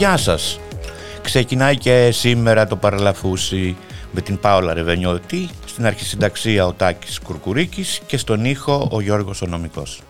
Γεια σας. Ξεκινάει και σήμερα το παραλαφούσι με την Πάολα Ρεβενιώτη, στην αρχισυνταξία ο Τάκης Κουρκουρίκης και στον ήχο ο Γιώργος Ονομικός.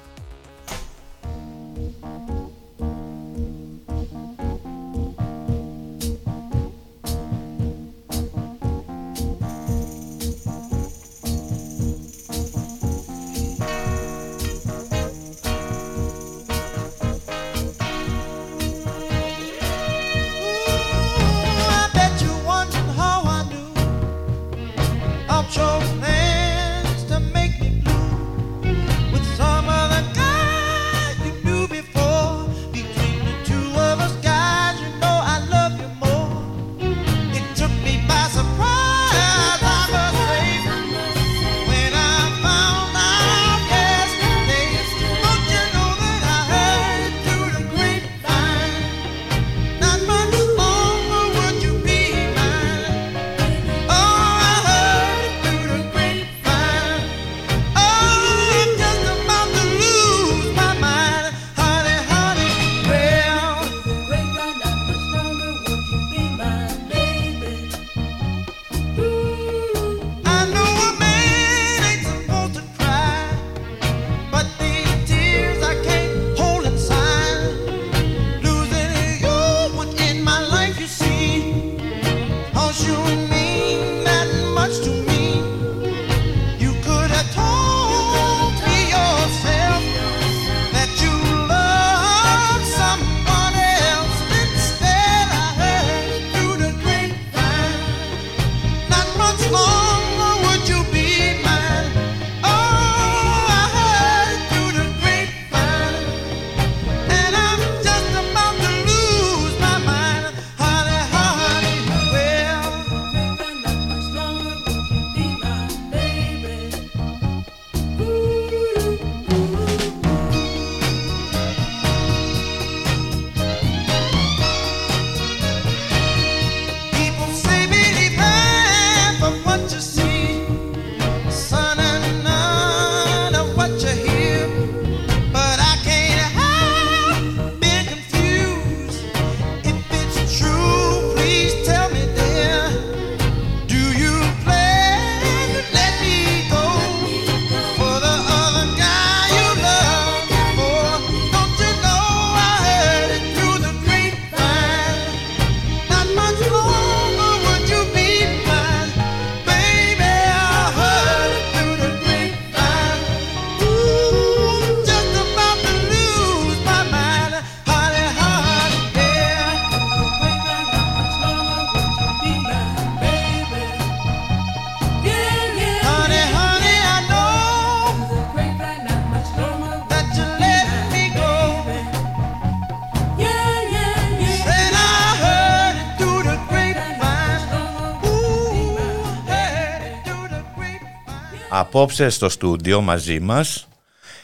Απόψε στο στούντιο μαζί μας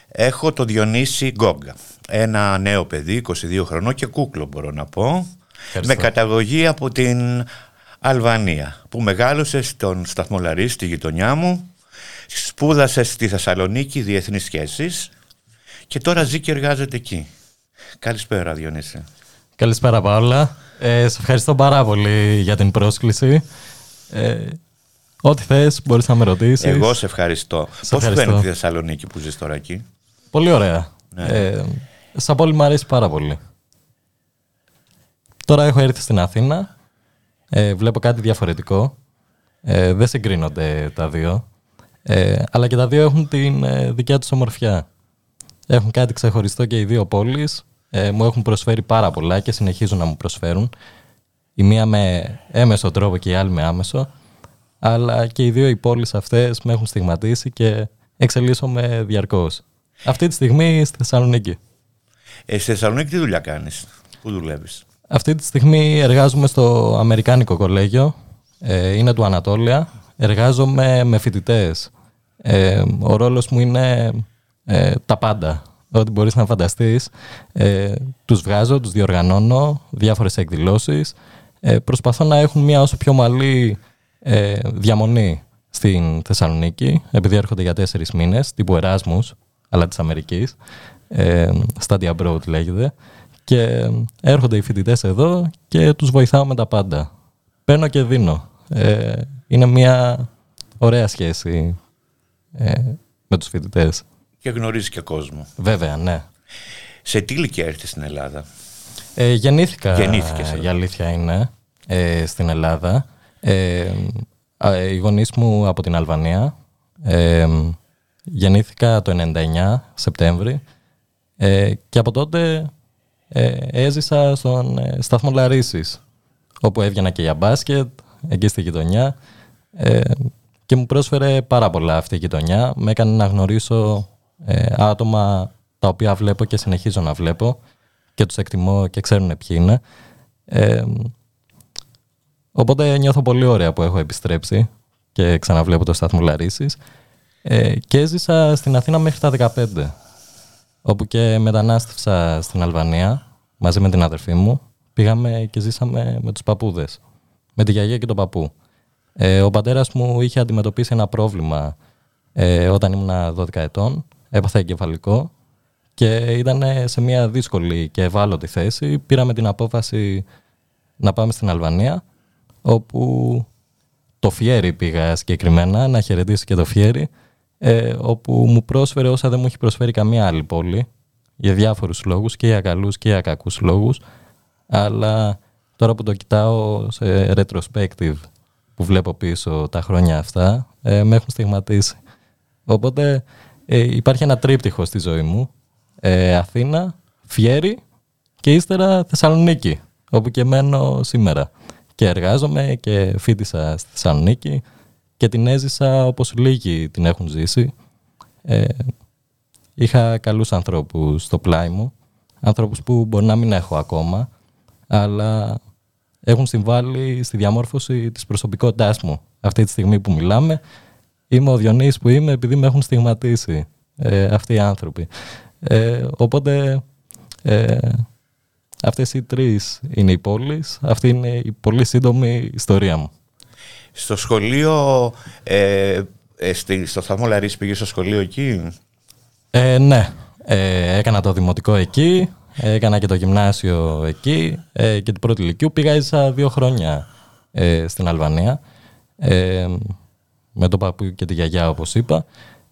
έχω το Διονύση Γκόγκα. Ένα νέο παιδί, 22 χρονών και κούκλο μπορώ να πω. Με καταγωγή από την Αλβανία που μεγάλωσε στον σταθμό Λαρίς, στη γειτονιά μου. Σπούδασε στη Θεσσαλονίκη Διεθνείς Σχέσεις και τώρα ζει και εργάζεται εκεί. Καλησπέρα Διονύση. Καλησπέρα Παύλα. Ε, σε ευχαριστώ πάρα πολύ για την πρόσκληση. Ε, Ό,τι θες, μπορείς να με ρωτήσεις. Εγώ σε ευχαριστώ. Πώς φαίνεται τη Θεσσαλονίκη που ζεις τώρα εκεί, Πολύ ωραία. Ναι. Ε, σαν πόλη μου αρέσει πάρα πολύ. Τώρα έχω έρθει στην Αθήνα. Ε, βλέπω κάτι διαφορετικό. Ε, δεν συγκρίνονται τα δύο. Ε, αλλά και τα δύο έχουν την ε, δικιά τους ομορφιά. Έχουν κάτι ξεχωριστό και οι δύο πόλεις. Ε, μου έχουν προσφέρει πάρα πολλά και συνεχίζουν να μου προσφέρουν. Η μία με έμεσο τρόπο και η άλλη με άμεσο αλλά και οι δύο οι πόλεις αυτές με έχουν στιγματίσει και εξελίσσομαι διαρκώς. Αυτή τη στιγμή στη Θεσσαλονίκη. Ε, στη Θεσσαλονίκη τι δουλειά κάνεις, πού δουλεύεις; Αυτή τη στιγμή εργάζομαι στο Αμερικάνικο Κολέγιο, ε, είναι του Ανατόλια. Εργάζομαι με φοιτητές. Ε, ο ρόλος μου είναι ε, τα πάντα, ό,τι μπορείς να φανταστείς. Ε, τους βγάζω, τους διοργανώνω, διάφορες εκδηλώσεις. Ε, προσπαθώ να έχουν μια όσο πιο μαλή ε, διαμονή στην Θεσσαλονίκη, επειδή έρχονται για τέσσερις μήνες, τύπου Εράσμους, αλλά της Αμερικής, ε, Study Abroad λέγεται, και έρχονται οι φοιτητές εδώ και τους βοηθάω με τα πάντα. Παίρνω και δίνω. Ε, είναι μια ωραία σχέση ε, με τους φοιτητές. Και γνωρίζει και κόσμο. Βέβαια, ναι. Σε τι ηλικία έρθεις στην Ελλάδα; Ε, γεννήθηκα, Γεννήθηκες, ε. για αλήθεια είναι, ε, στην Ελλάδα. Ε, α, οι γονείς μου από την Αλβανία. Ε, γεννήθηκα το 99, Σεπτέμβρη. Ε, και από τότε ε, έζησα στον ε, σταθμό Λαρίσης, όπου έβγαινα και για μπάσκετ, εκεί στη γειτονιά. Ε, και μου πρόσφερε πάρα πολλά αυτή η γειτονιά. Με έκανε να γνωρίσω ε, άτομα τα οποία βλέπω και συνεχίζω να βλέπω και τους εκτιμώ και ξέρουν ποιοι είναι. Ε, οπότε νιώθω πολύ ωραία που έχω επιστρέψει και ξαναβλέπω το σταθμό Λαρίσης. Ε, και έζησα στην Αθήνα μέχρι τα 15 όπου και μετανάστευσα στην Αλβανία μαζί με την αδερφή μου. Πήγαμε και ζήσαμε με τους παππούδες, με τη γιαγιά και τον παππού. Ε, ο πατέρας μου είχε αντιμετωπίσει ένα πρόβλημα ε, όταν ήμουν 12 ετών, έπαθα εγκεφαλικό και ήταν σε μια δύσκολη και ευάλωτη θέση. Πήραμε την απόφαση να πάμε στην Αλβανία, όπου το Φιέρι πήγα συγκεκριμένα, να χαιρετήσει και το Φιέρι, ε, όπου μου πρόσφερε όσα δεν μου έχει προσφέρει καμία άλλη πόλη, για διάφορους λόγους, και για καλούς και για κακούς λόγους, αλλά τώρα που το κοιτάω σε retrospective, που βλέπω πίσω τα χρόνια αυτά, ε, με έχουν στιγματίσει. Οπότε ε, υπάρχει ένα τρίπτυχο στη ζωή μου, ε, Αθήνα, Φιέρι και ύστερα Θεσσαλονίκη, όπου και μένω σήμερα. Και εργάζομαι και φίτησα στη Θεσσαλονίκη και την έζησα όπως λίγοι την έχουν ζήσει. Ε, είχα καλούς ανθρώπους στο πλάι μου, ανθρώπους που μπορεί να μην έχω ακόμα, αλλά έχουν συμβάλει στη διαμόρφωση της προσωπικότητάς μου. Αυτή τη στιγμή που μιλάμε, είμαι ο Διονύης που είμαι επειδή με έχουν στιγματίσει ε, αυτοί οι άνθρωποι. Ε, οπότε ε, αυτές οι τρεις είναι οι πόλεις, αυτή είναι η πολύ σύντομη ιστορία μου. Στο σχολείο, ε, ε, στη, στο σταθμό Λαρίς πήγες στο σχολείο εκεί; Ε, ναι, ε, έκανα το δημοτικό εκεί, έκανα και το γυμνάσιο εκεί ε, και την πρώτη ηλικίου πήγα ίσα δύο χρόνια ε, στην Αλβανία ε, με τον παππού και τη γιαγιά όπως είπα.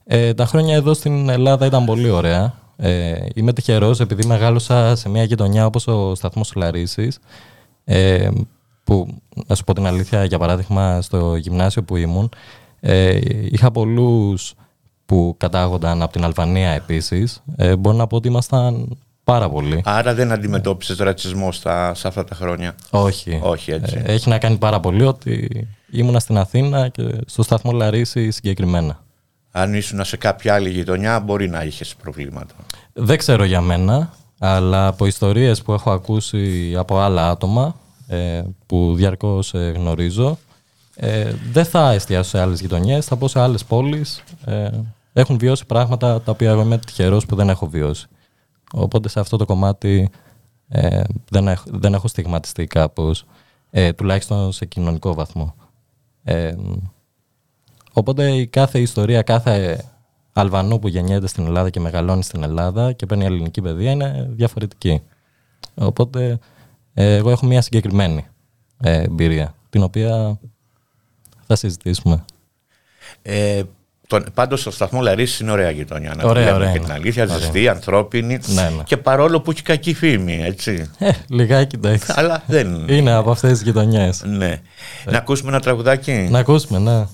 Ε, τα χρόνια εδώ στην Ελλάδα ήταν πολύ ωραία. Ε, είμαι τυχερός επειδή μεγάλωσα σε μια γειτονιά όπως ο σταθμός Λαρίσης ε, που, να σου πω την αλήθεια, για παράδειγμα, στο γυμνάσιο που ήμουν, ε, είχα πολλούς που κατάγονταν από την Αλβανία επίσης. Ε, μπορώ να πω ότι ήμασταν πάρα πολλοί. Άρα δεν αντιμετώπισες ρατσισμό στα, σε αυτά τα χρόνια; Όχι. Όχι έτσι. Ε, έχει να κάνει πάρα πολύ ότι ήμουνα στην Αθήνα και στο σταθμό Λαρίση συγκεκριμένα. Αν ήσουν σε κάποια άλλη γειτονιά μπορεί να είχες προβλήματα. Δεν ξέρω για μένα, αλλά από ιστορίες που έχω ακούσει από άλλα άτομα ε, που διαρκώς ε, γνωρίζω, ε, δεν θα εστιάσω σε άλλες γειτονιές, θα πω σε άλλες πόλεις. Ε, έχουν βιώσει πράγματα τα οποία εγώ είμαι τυχερός που δεν έχω βιώσει. Οπότε σε αυτό το κομμάτι ε, δεν, έχω, δεν έχω στιγματιστεί κάπως, ε, τουλάχιστον σε κοινωνικό βαθμό. Ε, οπότε η κάθε ιστορία, κάθε Αλβανού που γεννιέται στην Ελλάδα και μεγαλώνει στην Ελλάδα και παίρνει ελληνική παιδεία είναι διαφορετική. Οπότε ε, εγώ έχω μια συγκεκριμένη ε, εμπειρία, την οποία θα συζητήσουμε. Ε, τον, πάντως στο σταθμός Λαρίσης είναι ωραία γειτονιά. Να Ωραία, τη λέμε ωραία και είναι. την αλήθεια, Ωραία. ζεστή, ανθρώπινη Ναι, ναι. και παρόλο που έχει κακή φήμη, έτσι. Ε, λιγάκι εντάξει. Αλλά δεν... Είναι από αυτές τις γειτονιές. ναι. Να ακούσουμε ένα τραγουδάκι. Να ακούσουμε, ναι.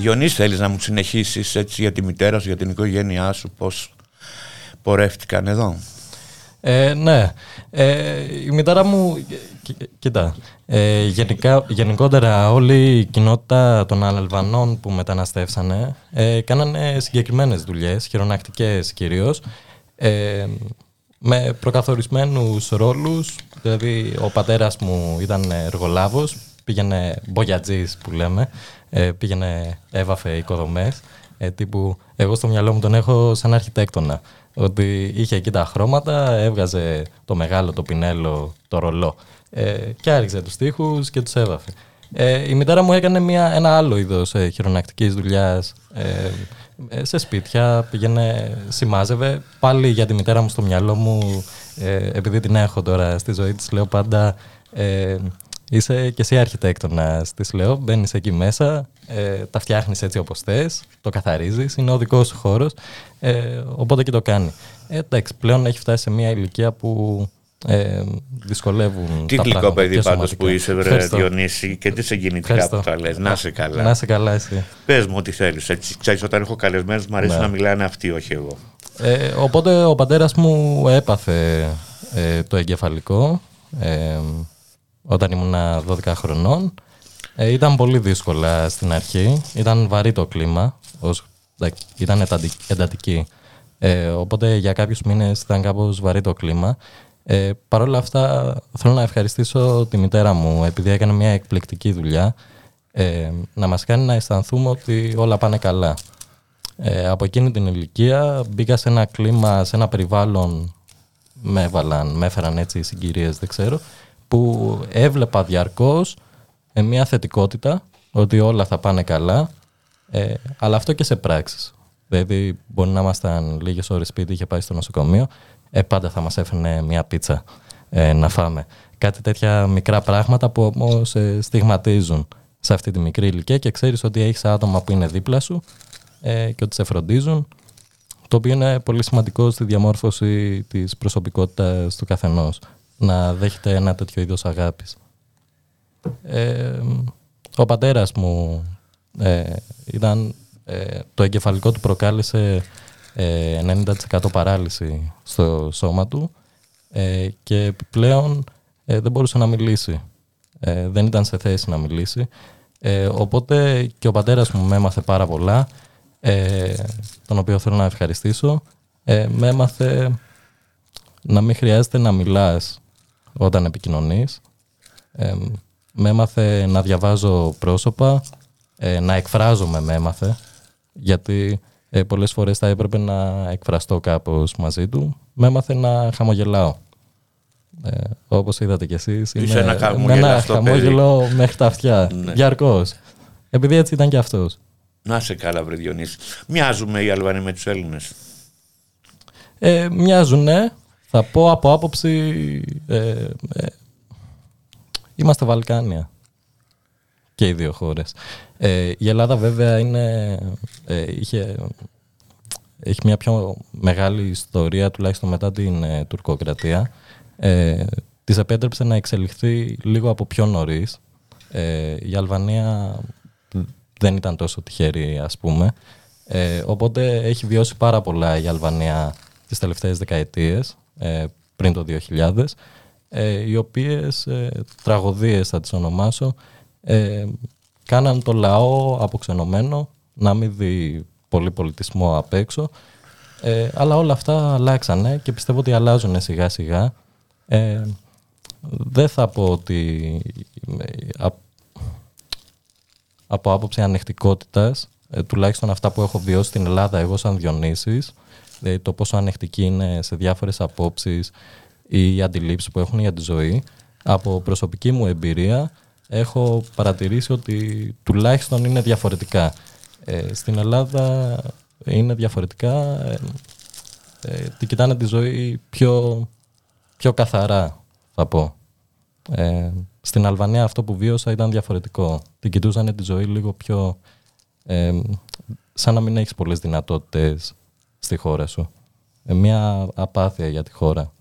Διονύση, θέλεις να μου συνεχίσεις έτσι για τη μητέρα σου, για την οικογένειά σου, πώς πορεύτηκαν εδώ; Ε, ναι. Ε, η μητέρα μου, κοίτα, ε, γενικά, γενικότερα όλη η κοινότητα των Αλβανών που μεταναστεύσανε ε, κάνανε συγκεκριμένες δουλειές, χειρονακτικές κυρίως, ε, με προκαθορισμένους ρόλους, δηλαδή ο πατέρας μου ήταν εργολάβος, πήγαινε μπογιατζής που λέμε, ε, πήγαινε, έβαφε οικοδομές, ε, τύπου εγώ στο μυαλό μου τον έχω σαν αρχιτέκτονα. Ότι είχε εκεί τα χρώματα, έβγαζε το μεγάλο, το πινέλο, το ρολό ε, και άριξε τους τοίχους και τους έβαφε. Ε, η μητέρα μου έκανε μια, ένα άλλο είδος ε, χειρονακτικής δουλειάς ε, ε, σε σπίτια, πήγαινε, σημάζευε. Πάλι για τη μητέρα μου στο μυαλό μου, ε, επειδή την έχω τώρα στη ζωή της, λέω πάντα ε, είσαι και εσύ αρχιτέκτονας, της λέω. Μπαίνεις εκεί μέσα, ε, τα φτιάχνεις έτσι όπως θες, το καθαρίζεις, είναι ο δικός σου χώρος. Ε, οπότε και το κάνει. Ε, εντάξει, πλέον έχει φτάσει σε μια ηλικία που ε, δυσκολεύουν τι τα γλυκό παιδί πάντως που είσαι, βρε Διονύση, και τι συγκινητικά που θα λες. Να σε καλά. Να σε καλά, εσύ. Πες μου ό,τι θέλεις. Ξέρεις, όταν έχω καλεσμένους, μου αρέσει ναι. να μιλάνε αυτοί, όχι εγώ. Ε, οπότε ο πατέρας μου έπαθε ε, το εγκεφαλικό. Ε, όταν ήμουν 12 χρονών. Ε, ήταν πολύ δύσκολα στην αρχή. Ήταν βαρύ το κλίμα. Ως, ήταν εντατική. Ε, οπότε για κάποιους μήνες ήταν κάπως βαρύ το κλίμα. Ε, Παρ' όλα αυτά θέλω να ευχαριστήσω τη μητέρα μου επειδή έκανε μια εκπληκτική δουλειά ε, να μας κάνει να αισθανθούμε ότι όλα πάνε καλά. Ε, από εκείνη την ηλικία μπήκα σε ένα κλίμα, σε ένα περιβάλλον με έβαλαν, με έφεραν έτσι συγκυρίες δεν ξέρω που έβλεπα διαρκώς με μια θετικότητα ότι όλα θα πάνε καλά, ε, αλλά αυτό και σε πράξεις. Δηλαδή, μπορεί να ήμασταν λίγες ώρες σπίτι, είχε πάει στο νοσοκομείο, ε, πάντα θα μας έφερνε μια πίτσα ε, να φάμε. Κάτι τέτοια μικρά πράγματα που όμως ε, στιγματίζουν σε αυτή τη μικρή ηλικία και ξέρεις ότι έχεις άτομα που είναι δίπλα σου ε, και ότι σε φροντίζουν, το οποίο είναι πολύ σημαντικό στη διαμόρφωση της προσωπικότητας του καθενός να δέχεται ένα τέτοιο είδος αγάπης. Ε, ο πατέρας μου ε, ήταν, ε, το εγκεφαλικό του προκάλεσε 90% παράλυση στο σώμα του και πλέον δεν μπορούσε να μιλήσει. δεν ήταν σε θέση να μιλήσει. οπότε και ο πατέρας μου με έμαθε πάρα πολλά, τον οποίο θέλω να ευχαριστήσω. με έμαθε να μην χρειάζεται να μιλάς όταν επικοινωνείς. Ε, με έμαθε να διαβάζω πρόσωπα, ε, να εκφράζομαι με έμαθε, γιατί ε, πολλές φορές θα έπρεπε να εκφραστώ κάπως μαζί του. Με έμαθε να χαμογελάω. Ε, όπως είδατε κι εσείς, Είσαι ένα με ένα χαμόγελο μέχρι τα αυτιά, ναι. διαρκώς. Επειδή έτσι ήταν κι αυτός. Να σε καλά βρε Διονύση. Μοιάζουμε οι Αλβανοί με τους Έλληνες; Ε, μοιάζουνε, θα πω από άποψη... Ε, ε, είμαστε Βαλκάνια και οι δύο χώρες. Ε, η Ελλάδα βέβαια είναι, ε, είχε, έχει μια πιο μεγάλη ιστορία τουλάχιστον μετά την ε, τουρκοκρατία. Ε, της επέτρεψε να εξελιχθεί λίγο από πιο νωρίς. Ε, η Αλβανία δεν ήταν τόσο τυχερή ας πούμε. Ε, οπότε έχει βιώσει πάρα πολλά η Αλβανία τις τελευταίες δεκαετίες ε, πριν το 2000, ε, οι οποίες ε, τραγωδίες θα τις ονομάσω, ε, κάναν το λαό αποξενωμένο, να μην δει πολύ πολιτισμό απ' έξω, ε, αλλά όλα αυτά αλλάξανε και πιστεύω ότι αλλάζουν σιγά σιγά. Ε, δεν θα πω ότι από άποψη ανεκτικότητας, τουλάχιστον αυτά που έχω βιώσει στην Ελλάδα εγώ σαν Διονύσης, δηλαδή το πόσο ανεκτική είναι σε διάφορες απόψεις ή αντιλήψεις που έχουν για τη ζωή. Από προσωπική μου εμπειρία έχω παρατηρήσει ότι τουλάχιστον είναι διαφορετικά. Ε, στην Ελλάδα είναι διαφορετικά, ε, ε, τη κοιτάνε τη ζωή πιο, πιο καθαρά θα πω. Ε, στην Αλβανία αυτό που βίωσα ήταν διαφορετικό. Την κοιτούσαν τη ζωή λίγο πιο... Ε, σαν να μην έχεις πολλές δυνατότητες στη χώρα σου. Ε, μια απάθεια για τη χώρα.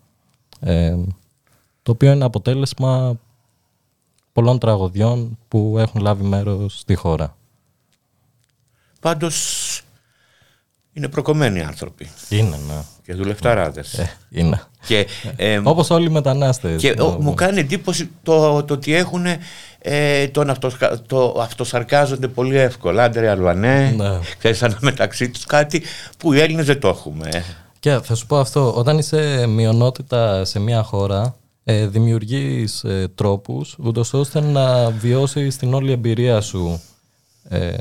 Ε, το οποίο είναι αποτέλεσμα πολλών τραγωδιών που έχουν λάβει μέρος στη χώρα. Πάντως είναι προκομμένοι άνθρωποι. Είναι, ναι. Και δουλευταράδες. Ε, είναι. Και, ε, Όπως όλοι οι μετανάστες. και ο- μου κάνει εντύπωση το, το ότι έχουν ε, τον αυτοσκα, το αυτοσαρκάζονται πολύ εύκολα. Άντερε Αλβανέ, Ναι. ξέρεις ένα μεταξύ τους κάτι που οι Έλληνες δεν το έχουμε. Και θα σου πω αυτό, όταν είσαι μειονότητα σε μια χώρα, ε, δημιουργείς ε, τρόπους ούτως ώστε να βιώσεις την όλη εμπειρία σου ε,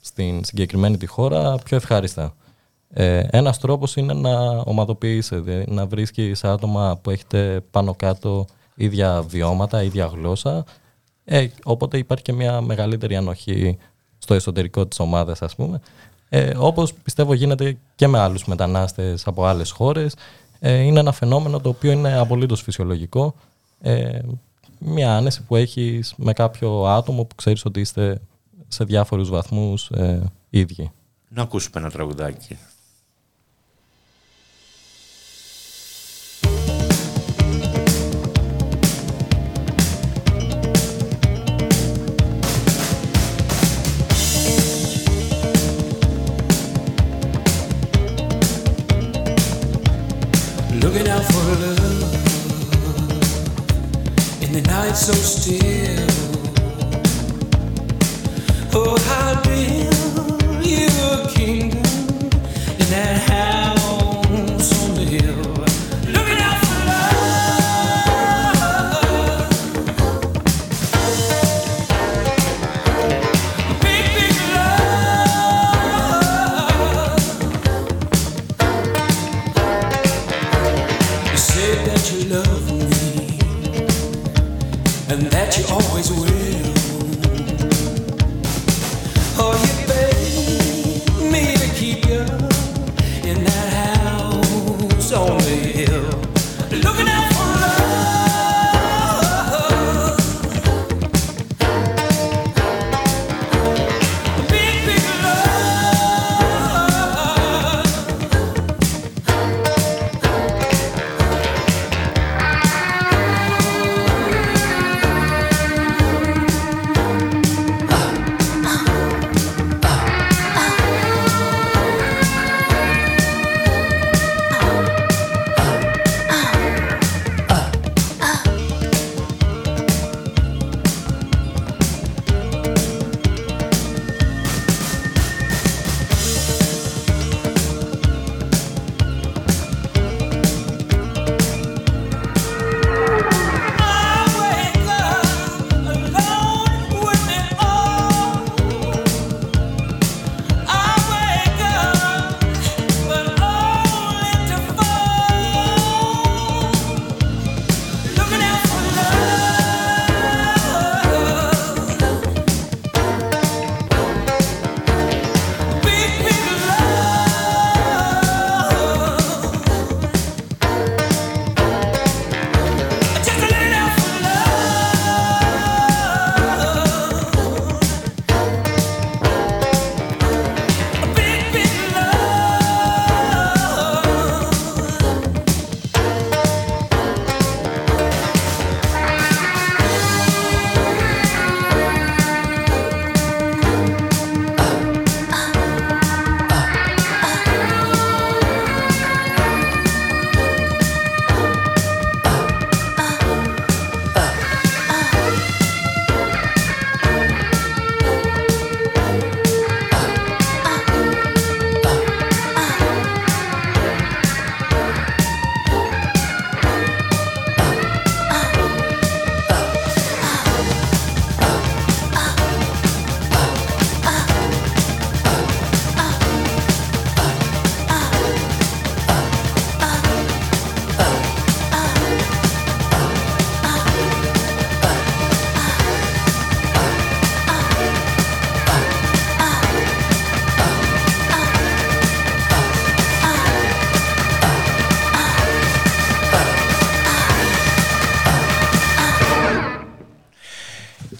στην συγκεκριμένη τη χώρα πιο ευχάριστα. Ε, ένας τρόπος είναι να ομαδοποιείσαι, δηλαδή να βρίσκεις άτομα που έχετε πάνω κάτω ίδια βιώματα, ίδια γλώσσα, ε, οπότε υπάρχει και μια μεγαλύτερη ανοχή στο εσωτερικό της ομάδας ας πούμε. Ε, όπως πιστεύω γίνεται και με άλλους μετανάστες από άλλες χώρες. Ε, είναι ένα φαινόμενο το οποίο είναι απολύτως φυσιολογικό. Ε, μια άνεση που έχεις με κάποιο άτομο που ξέρεις ότι είστε σε διάφορους βαθμούς ε, ίδιοι. Να ακούσουμε ένα τραγουδάκι. So still.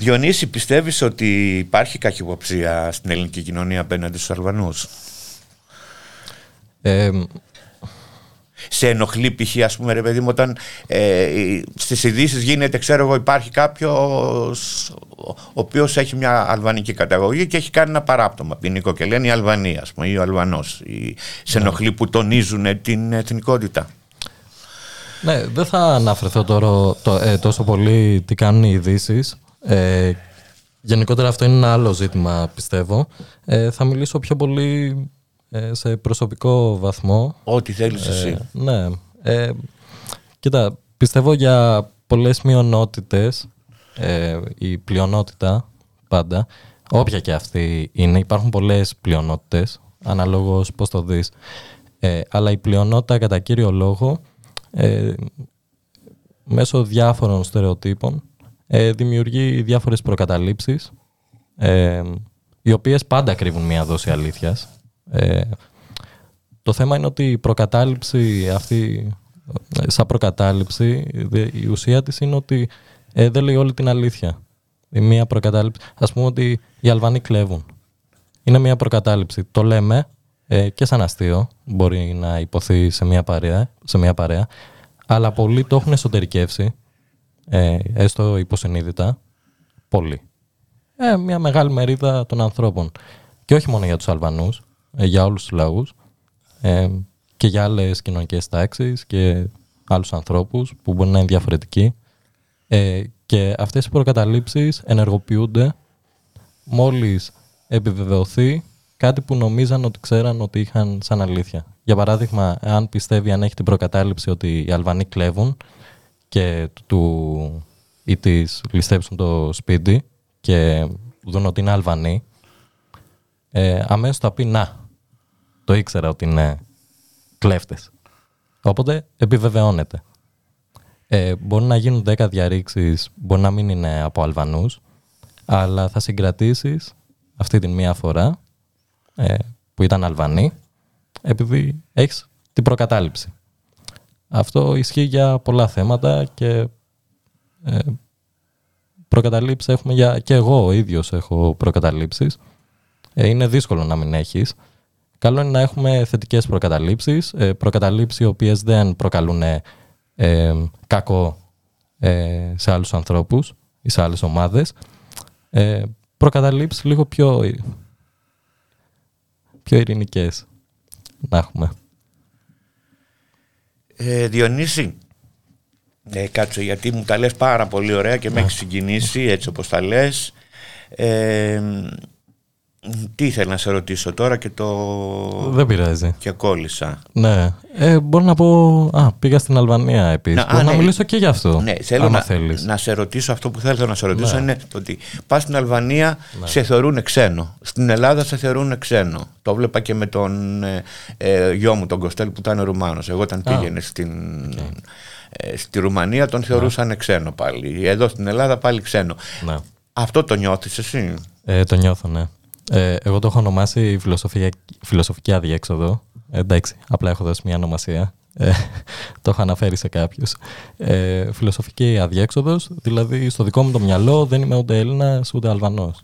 Διονύση, πιστεύεις ότι υπάρχει καχυποψία στην ελληνική κοινωνία απέναντι στους Αλβανούς; Ε, σε ενοχλεί π.χ. ας πούμε ρε παιδί μου όταν ε, στις ειδήσεις γίνεται ξέρω εγώ υπάρχει κάποιος ο οποίος έχει μια αλβανική καταγωγή και έχει κάνει ένα παράπτωμα ποινικό και λένε η Αλβανία ας πούμε ή ο Αλβανός ή σε Ναι. ενοχλεί που τονίζουν την εθνικότητα. Ναι, δεν θα αναφερθώ τώρα το, ε, τόσο πολύ τι κάνουν οι ειδήσεις. Ε, γενικότερα αυτό είναι ένα άλλο ζήτημα, πιστεύω. Ε, θα μιλήσω πιο πολύ ε, σε προσωπικό βαθμό. Ό,τι θέλεις εσύ. Ε, ναι. Ε, κοίτα, πιστεύω για πολλές μειονότητες, ε, η πλειονότητα πάντα, όποια και αυτή είναι, υπάρχουν πολλές πλειονότητες, αναλόγως πώς το δεις. Ε, αλλά η πλειονότητα κατά κύριο λόγο, ε, μέσω διάφορων στερεοτύπων, ε, δημιουργεί διάφορες προκαταλήψεις, ε, οι οποίες πάντα κρύβουν μία δόση αλήθειας. Ε, το θέμα είναι ότι η προκατάληψη αυτή, ε, σαν προκατάληψη, δε- η ουσία της είναι ότι ε, δεν λέει όλη την αλήθεια. Η μία προκατάληψη. Ας πούμε ότι οι Αλβανοί κλέβουν. Είναι μία προκατάληψη. Το λέμε ε, και σαν αστείο, μπορεί να υποθεί σε μία παρέα, σε μία παρέα αλλά πολλοί το έχουν εσωτερικεύσει, ε, έστω υποσυνείδητα, πολλοί. Ε, μια μεγάλη μερίδα των ανθρώπων. Και όχι μόνο για τους Αλβανούς, ε, για όλους τους λαούς ε, και για άλλες κοινωνικές τάξεις και άλλους ανθρώπους που μπορεί να είναι διαφορετικοί. Ε, και αυτές οι προκαταλήψεις ενεργοποιούνται μόλις επιβεβαιωθεί κάτι που νομίζαν ότι ξέραν ότι είχαν σαν αλήθεια. Για παράδειγμα, αν πιστεύει, αν έχει την προκατάληψη ότι οι Αλβανοί κλέβουν και του ή της ληστέψουν το σπίτι και δουν ότι είναι Αλβανοί, ε, αμέσως θα πει να, το ήξερα ότι είναι κλέφτες. Οπότε επιβεβαιώνεται. Ε, μπορεί να γίνουν 10 διαρρήξεις, μπορεί να μην είναι από Αλβανούς, αλλά θα συγκρατήσεις αυτή την μία φορά ε, που ήταν Αλβανοί, επειδή έχεις την προκατάληψη. Αυτό ισχύει για πολλά θέματα και ε, προκαταλήψεις έχουμε για... και εγώ ο ίδιος έχω προκαταλήψεις. Ε, είναι δύσκολο να μην έχεις. Καλό είναι να έχουμε θετικές προκαταλήψεις, ε, προκαταλήψεις οι οποίες δεν προκαλούν ε, κακό ε, σε άλλους ανθρώπους ή σε άλλες ομάδες. Ε, προκαταλήψεις λίγο πιο, πιο ειρηνικές να έχουμε. Ε, Διονύση, ε, κάτσε γιατί μου τα λες πάρα πολύ ωραία και με έχεις συγκινήσει έτσι όπως τα λες. Ε, τι ήθελα να σε ρωτήσω τώρα και το... Δεν πειράζει. και κόλλησα. Ναι. Ε, μπορώ να πω... Α, πήγα στην Αλβανία επίσης. Να- μπορώ α, να ναι. μιλήσω και γι' αυτό. Ναι, θέλω άμα να, θέλεις. να σε ρωτήσω αυτό που θέλω να σε ρωτήσω Ναι. είναι το ότι πας στην Αλβανία σε θεωρούν ξένο. Στην Ελλάδα σε θεωρούν ξένο. Το βλέπα και με τον ε, ε, γιο μου τον Κοστέλ που ήταν Ρουμάνος. Εγώ όταν πήγαινε στην, ε, στη Ρουμανία τον θεωρούσαν ξένο πάλι. Εδώ στην Ελλάδα πάλι ξένο. Ναι. Αυτό το νιώθεις εσύ; Ε, το νιώθω, ναι. Ε, εγώ το έχω ονομάσει φιλοσοφία, φιλοσοφική αδιέξοδο. Ε, εντάξει, απλά έχω δώσει μια ονομασία. Ε, το έχω αναφέρει σε κάποιους. Ε, φιλοσοφική αδιέξοδος, δηλαδή στο δικό μου το μυαλό δεν είμαι ούτε Έλληνας ούτε Αλβανός.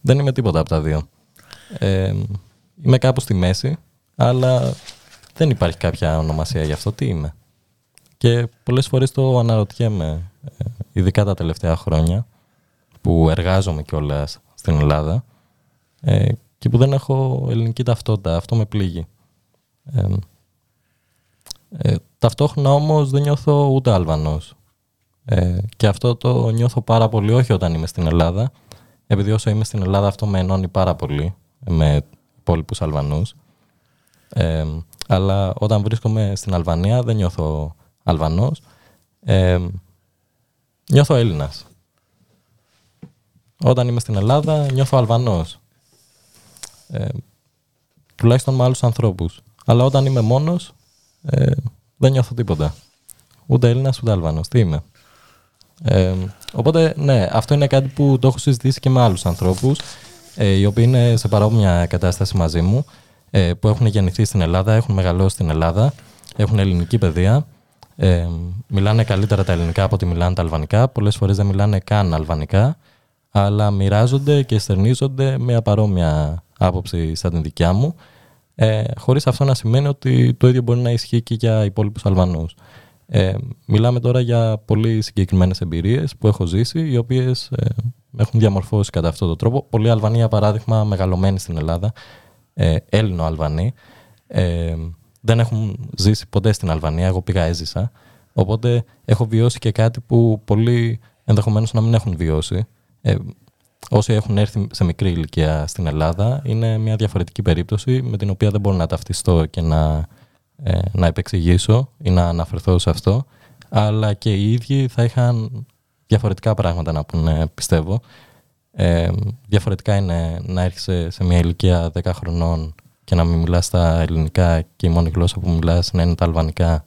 Δεν είμαι τίποτα από τα δύο. Ε, είμαι κάπου στη μέση, αλλά δεν υπάρχει κάποια ονομασία γι' αυτό. Τι είμαι. Και πολλές φορές το αναρωτιέμαι, ε, ειδικά τα τελευταία χρόνια, που εργάζομαι κιόλας στην Ελλάδα ε, και που δεν έχω ελληνική ταυτότητα. Αυτό με πλήγει. Ε, ε, ταυτόχρονα όμως δεν νιώθω ούτε Αλβανός. Ε, και αυτό το νιώθω πάρα πολύ όχι όταν είμαι στην Ελλάδα, επειδή όσο είμαι στην Ελλάδα αυτό με ενώνει πάρα πολύ με υπόλοιπους Αλβανούς. Ε, αλλά όταν βρίσκομαι στην Αλβανία δεν νιώθω Αλβανός. Ε, νιώθω Έλληνας. Όταν είμαι στην Ελλάδα νιώθω Αλβανός. Ε, τουλάχιστον με άλλους ανθρώπους. Αλλά όταν είμαι μόνος ε, δεν νιώθω τίποτα. Ούτε Έλληνας ούτε Αλβανός. Τι είμαι. Ε, οπότε ναι, αυτό είναι κάτι που το έχω συζητήσει και με άλλους ανθρώπους ε, οι οποίοι είναι σε παρόμοια κατάσταση μαζί μου ε, που έχουν γεννηθεί στην Ελλάδα, έχουν μεγαλώσει στην Ελλάδα, έχουν ελληνική παιδεία ε, μιλάνε καλύτερα τα ελληνικά από ότι μιλάνε τα αλβανικά. Πολλές φορές δεν μιλάνε καν αλβανικά αλλά μοιράζονται και στερνίζονται μια παρόμοια άποψη σαν την δικιά μου Ε, χωρίς αυτό να σημαίνει ότι το ίδιο μπορεί να ισχύει και για υπόλοιπους Αλβανούς. Ε, μιλάμε τώρα για πολύ συγκεκριμένες εμπειρίες που έχω ζήσει, οι οποίες ε, έχουν διαμορφώσει κατά αυτόν τον τρόπο. Πολλοί Αλβανοί, για παράδειγμα, μεγαλωμένοι στην Ελλάδα, ε, Έλληνο-Αλβανοί, ε, δεν έχουν ζήσει ποτέ στην Αλβανία. Εγώ πήγα, έζησα. Οπότε έχω βιώσει και κάτι που πολλοί ενδεχομένως να μην έχουν βιώσει. Ε, όσοι έχουν έρθει σε μικρή ηλικία στην Ελλάδα, είναι μια διαφορετική περίπτωση με την οποία δεν μπορώ να ταυτιστώ και να, ε, να επεξηγήσω ή να αναφερθώ σε αυτό. Αλλά και οι ίδιοι θα είχαν διαφορετικά πράγματα να πούνε, πιστεύω. Ε, διαφορετικά είναι να έρχεσαι σε μια ηλικία 10 χρονών και να μην μιλάς τα ελληνικά και η μόνη γλώσσα που μιλάς να είναι τα αλβανικά.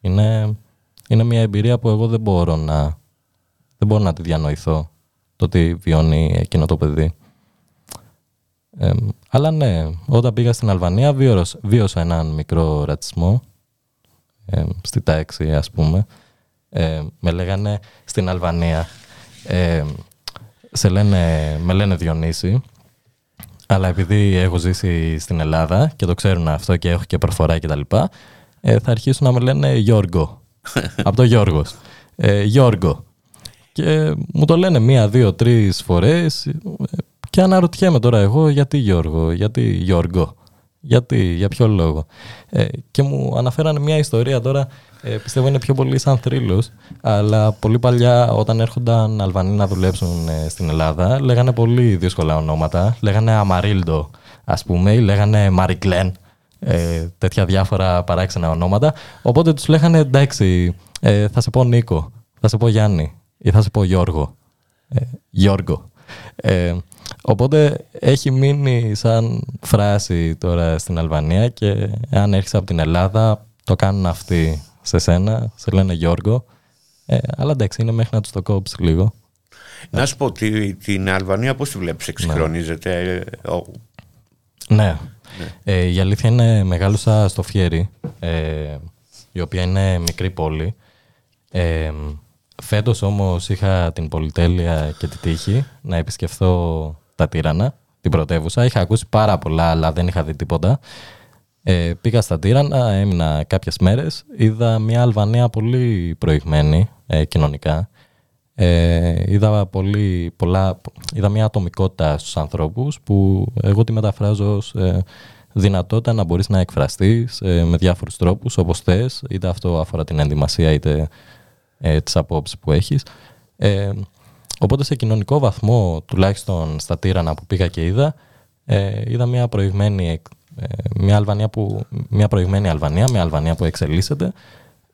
Είναι, είναι μια εμπειρία που εγώ δεν μπορώ να, δεν μπορώ να τη διανοηθώ το τι βιώνει εκείνο το παιδί. Ε, αλλά ναι, όταν πήγα στην Αλβανία βίωσα, βίωσα έναν μικρό ρατσισμό ε, στη τάξη ας πούμε. Ε, με λέγανε στην Αλβανία ε, σε λένε, με λένε Διονύση αλλά επειδή έχω ζήσει στην Ελλάδα και το ξέρουν αυτό και έχω και προφορά και τα λοιπά ε, θα αρχίσουν να με λένε Γιώργο από το Γιώργος ε, Γιώργο και μου το λένε μία, δύο, τρεις φορές και αναρωτιέμαι τώρα εγώ γιατί Γιώργο, γιατί Γιώργο, γιατί, για ποιο λόγο. Ε, και μου αναφέρανε μια ιστορία τώρα, ε, πιστεύω είναι πιο πολύ σαν θρύλος, αλλά πολύ παλιά όταν έρχονταν Αλβανοί να δουλέψουν ε, στην Ελλάδα, λέγανε πολύ δύσκολα ονόματα. Λέγανε Αμαρίλντο, ας πούμε, ή λέγανε Μαρικλέν, ε, τέτοια διάφορα παράξενα ονόματα. Οπότε τους λέγανε εντάξει, ε, θα σε πω Νίκο, θα σε πω Γιάννη ή θα σε πω Γιώργο. Ε, Γιώργο. Ε, οπότε έχει μείνει σαν φράση τώρα στην Αλβανία και αν έρχεσαι από την Ελλάδα το κάνουν αυτοί σε σένα, σε λένε Γιώργο. Ε, αλλά εντάξει, είναι μέχρι να τους το κόψεις λίγο. Να σου πω, τη- την Αλβανία πώς τη βλέπεις, εξυγχρονίζεται. ε, ο- Ναι. Ε, η αλήθεια είναι μεγάλωσα στο Φιέρι, ε, η οποία είναι μικρή πόλη. Ε, φέτος όμως είχα την πολυτέλεια και τη τύχη να επισκεφθώ τα Τύρανα, την πρωτεύουσα. Είχα ακούσει πάρα πολλά, αλλά δεν είχα δει τίποτα. Ε, πήγα στα Τύρανα, έμεινα κάποιες μέρες. Είδα μια Αλβανία πολύ προηγμένη ε, κοινωνικά. Ε, είδα, πολύ, πολλά, είδα μια ατομικότητα στους ανθρώπους που εγώ τη μεταφράζω ως ε, δυνατότητα να μπορείς να εκφραστείς ε, με διάφορους τρόπους όπως θες, είτε αυτό αφορά την ενδυμασία είτε ε, τις απόψεις που έχεις. Ε, οπότε σε κοινωνικό βαθμό, τουλάχιστον στα Τύρανα που πήγα και είδα, ε, είδα μια προηγμένη, εκ- ε, μια, Αλβανία που, μια προηγμένη Αλβανία, μια Αλβανία που εξελίσσεται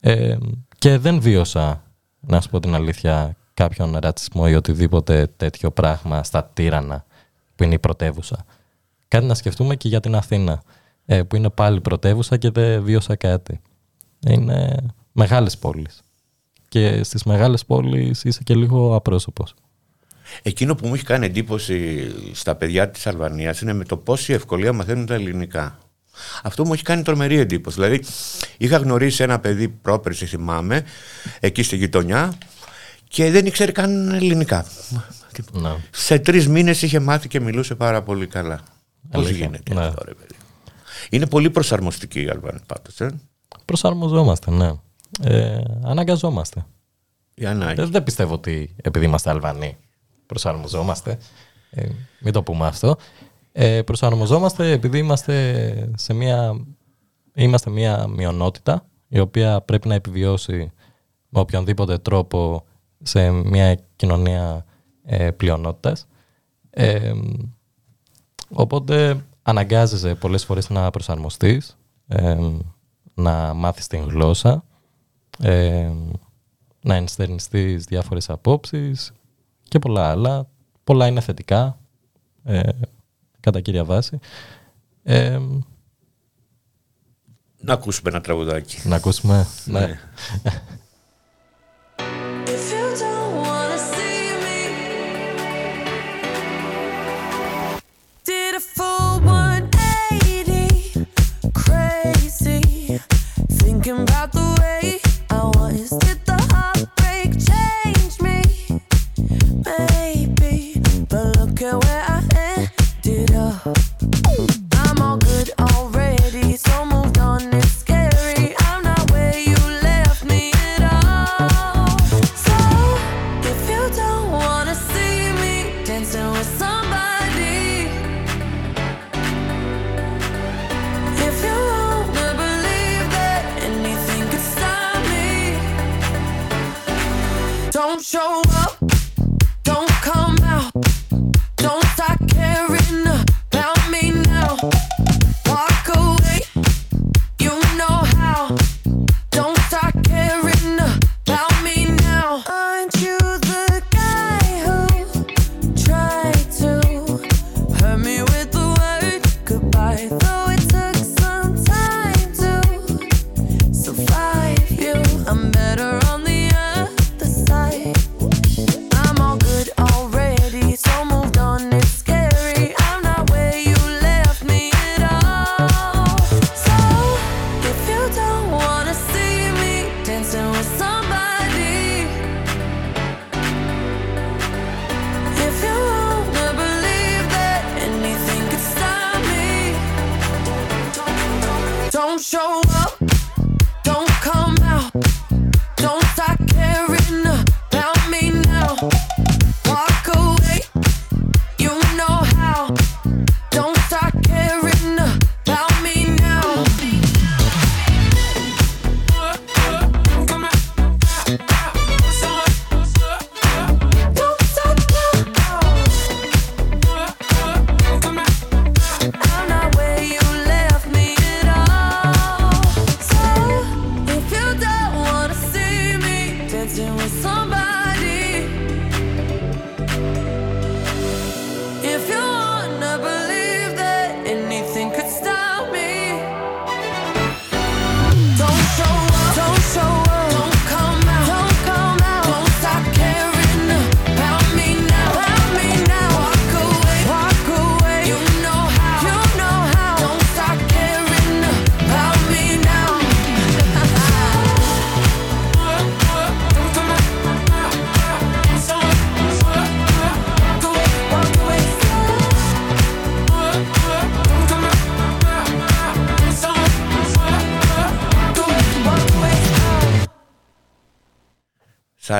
ε, και δεν βίωσα, να σου πω την αλήθεια, κάποιον ρατσισμό ή οτιδήποτε τέτοιο πράγμα στα Τύρανα που είναι η πρωτεύουσα. Κάτι να σκεφτούμε και για την Αθήνα, ε, που είναι πάλι πρωτεύουσα και δεν βίωσα κάτι. Είναι μεγάλες πόλεις. Και στις μεγάλες πόλεις είσαι και λίγο απρόσωπος. Εκείνο που μου έχει κάνει εντύπωση στα παιδιά της Αλβανίας είναι με το πόση ευκολία μαθαίνουν τα ελληνικά. Αυτό μου έχει κάνει τρομερή εντύπωση. Δηλαδή, είχα γνωρίσει ένα παιδί πρόπερση, θυμάμαι, εκεί στη γειτονιά και δεν ήξερε καν ελληνικά. Ναι. Σε τρεις μήνες είχε μάθει και μιλούσε πάρα πολύ καλά. Πώς Αλήθεια, γίνεται ναι. αυτό, ρε παιδί; Είναι πολύ προσαρμοστική η Αλβανία πάντως, ε. Προσαρμοζόμαστε, ναι. Ε, αναγκαζόμαστε. Η ανάγκη. Δεν, δεν πιστεύω ότι επειδή είμαστε Αλβανοί προσαρμοζόμαστε. Ε, μην το πούμε αυτό. Ε, προσαρμοζόμαστε επειδή είμαστε σε μια, είμαστε μια μειονότητα η οποία πρέπει να επιβιώσει με οποιονδήποτε τρόπο σε μια κοινωνία ε, πλειονότητας. Ε, οπότε αναγκάζεσαι πολλές φορές να προσαρμοστείς, ε, να μάθεις την γλώσσα, ε, να ενστερνιστείς διάφορες απόψεις και πολλά άλλα. Πολλά είναι θετικά, ε, κατά κύρια βάση. Ε, Να ακούσουμε ένα τραγουδάκι. να ακούσουμε. ναι.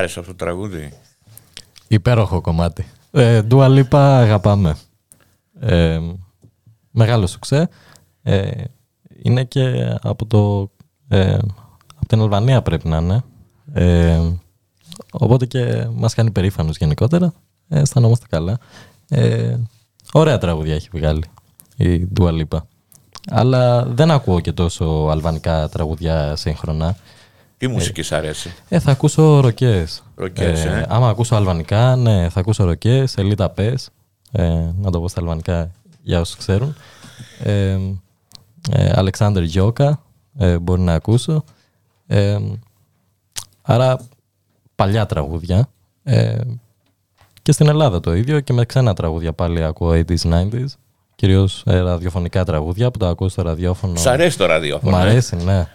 άρεσε αυτό το τραγούδι; Υπέροχο κομμάτι. Ε, Dua Lipa αγαπάμε. Ε, μεγάλο σουξέ. Ε, είναι και από, το, ε, από την Αλβανία πρέπει να είναι. Ε, οπότε και μας κάνει περήφανος γενικότερα. Ε, αισθανόμαστε καλά. Ε, ωραία τραγούδια έχει βγάλει η Dua Lipa. Αλλά δεν ακούω και τόσο αλβανικά τραγούδια σύγχρονα. Τι μουσικής σ' αρέσει; Ε, θα ακούσω ροκές. Ροκές, ε. Άμα ακούσω αλβανικά, ναι, θα ακούσω ροκές, σελίδα πες, ε, να το πω στα αλβανικά για όσους ξέρουν. Ε, ε, Αλεξάνδρ Γιώκα, ε, μπορεί να ακούσω. Ε, άρα, παλιά τραγούδια. Ε, και στην Ελλάδα το ίδιο και με ξένα τραγούδια πάλι ακούω 80s, 90s. Κυρίως ε, ραδιοφωνικά τραγούδια που τα ακούω στο ραδιόφωνο. Σ' αρέσει το ραδιόφωνο. Μ' ε; αρέσει, ναι.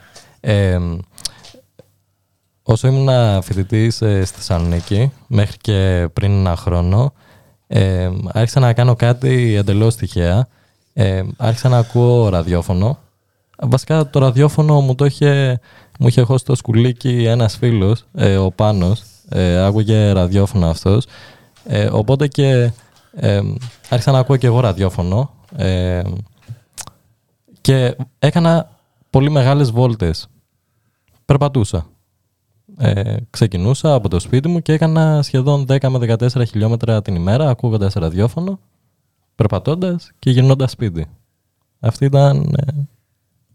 Ε, όσο ήμουν φοιτητή στη Θεσσαλονίκη, μέχρι και πριν ένα χρόνο, ε, άρχισα να κάνω κάτι εντελώς τυχαία. Ε, άρχισα να ακούω ραδιόφωνο. Βασικά το ραδιόφωνο μου το είχε, μου είχε χώσει το σκουλίκι ένας φίλος, ε, ο Πάνος. Ε, άκουγε ραδιόφωνο αυτός. Ε, οπότε και ε, άρχισα να ακούω και εγώ ραδιόφωνο. Ε, και έκανα πολύ μεγάλες βόλτες. Περπατούσα. Ε, ξεκινούσα από το σπίτι μου και έκανα σχεδόν 10 με 14 χιλιόμετρα την ημέρα ακούγοντας ραδιόφωνο, περπατώντας και γυρνώντας σπίτι. Αυτή ήταν ε,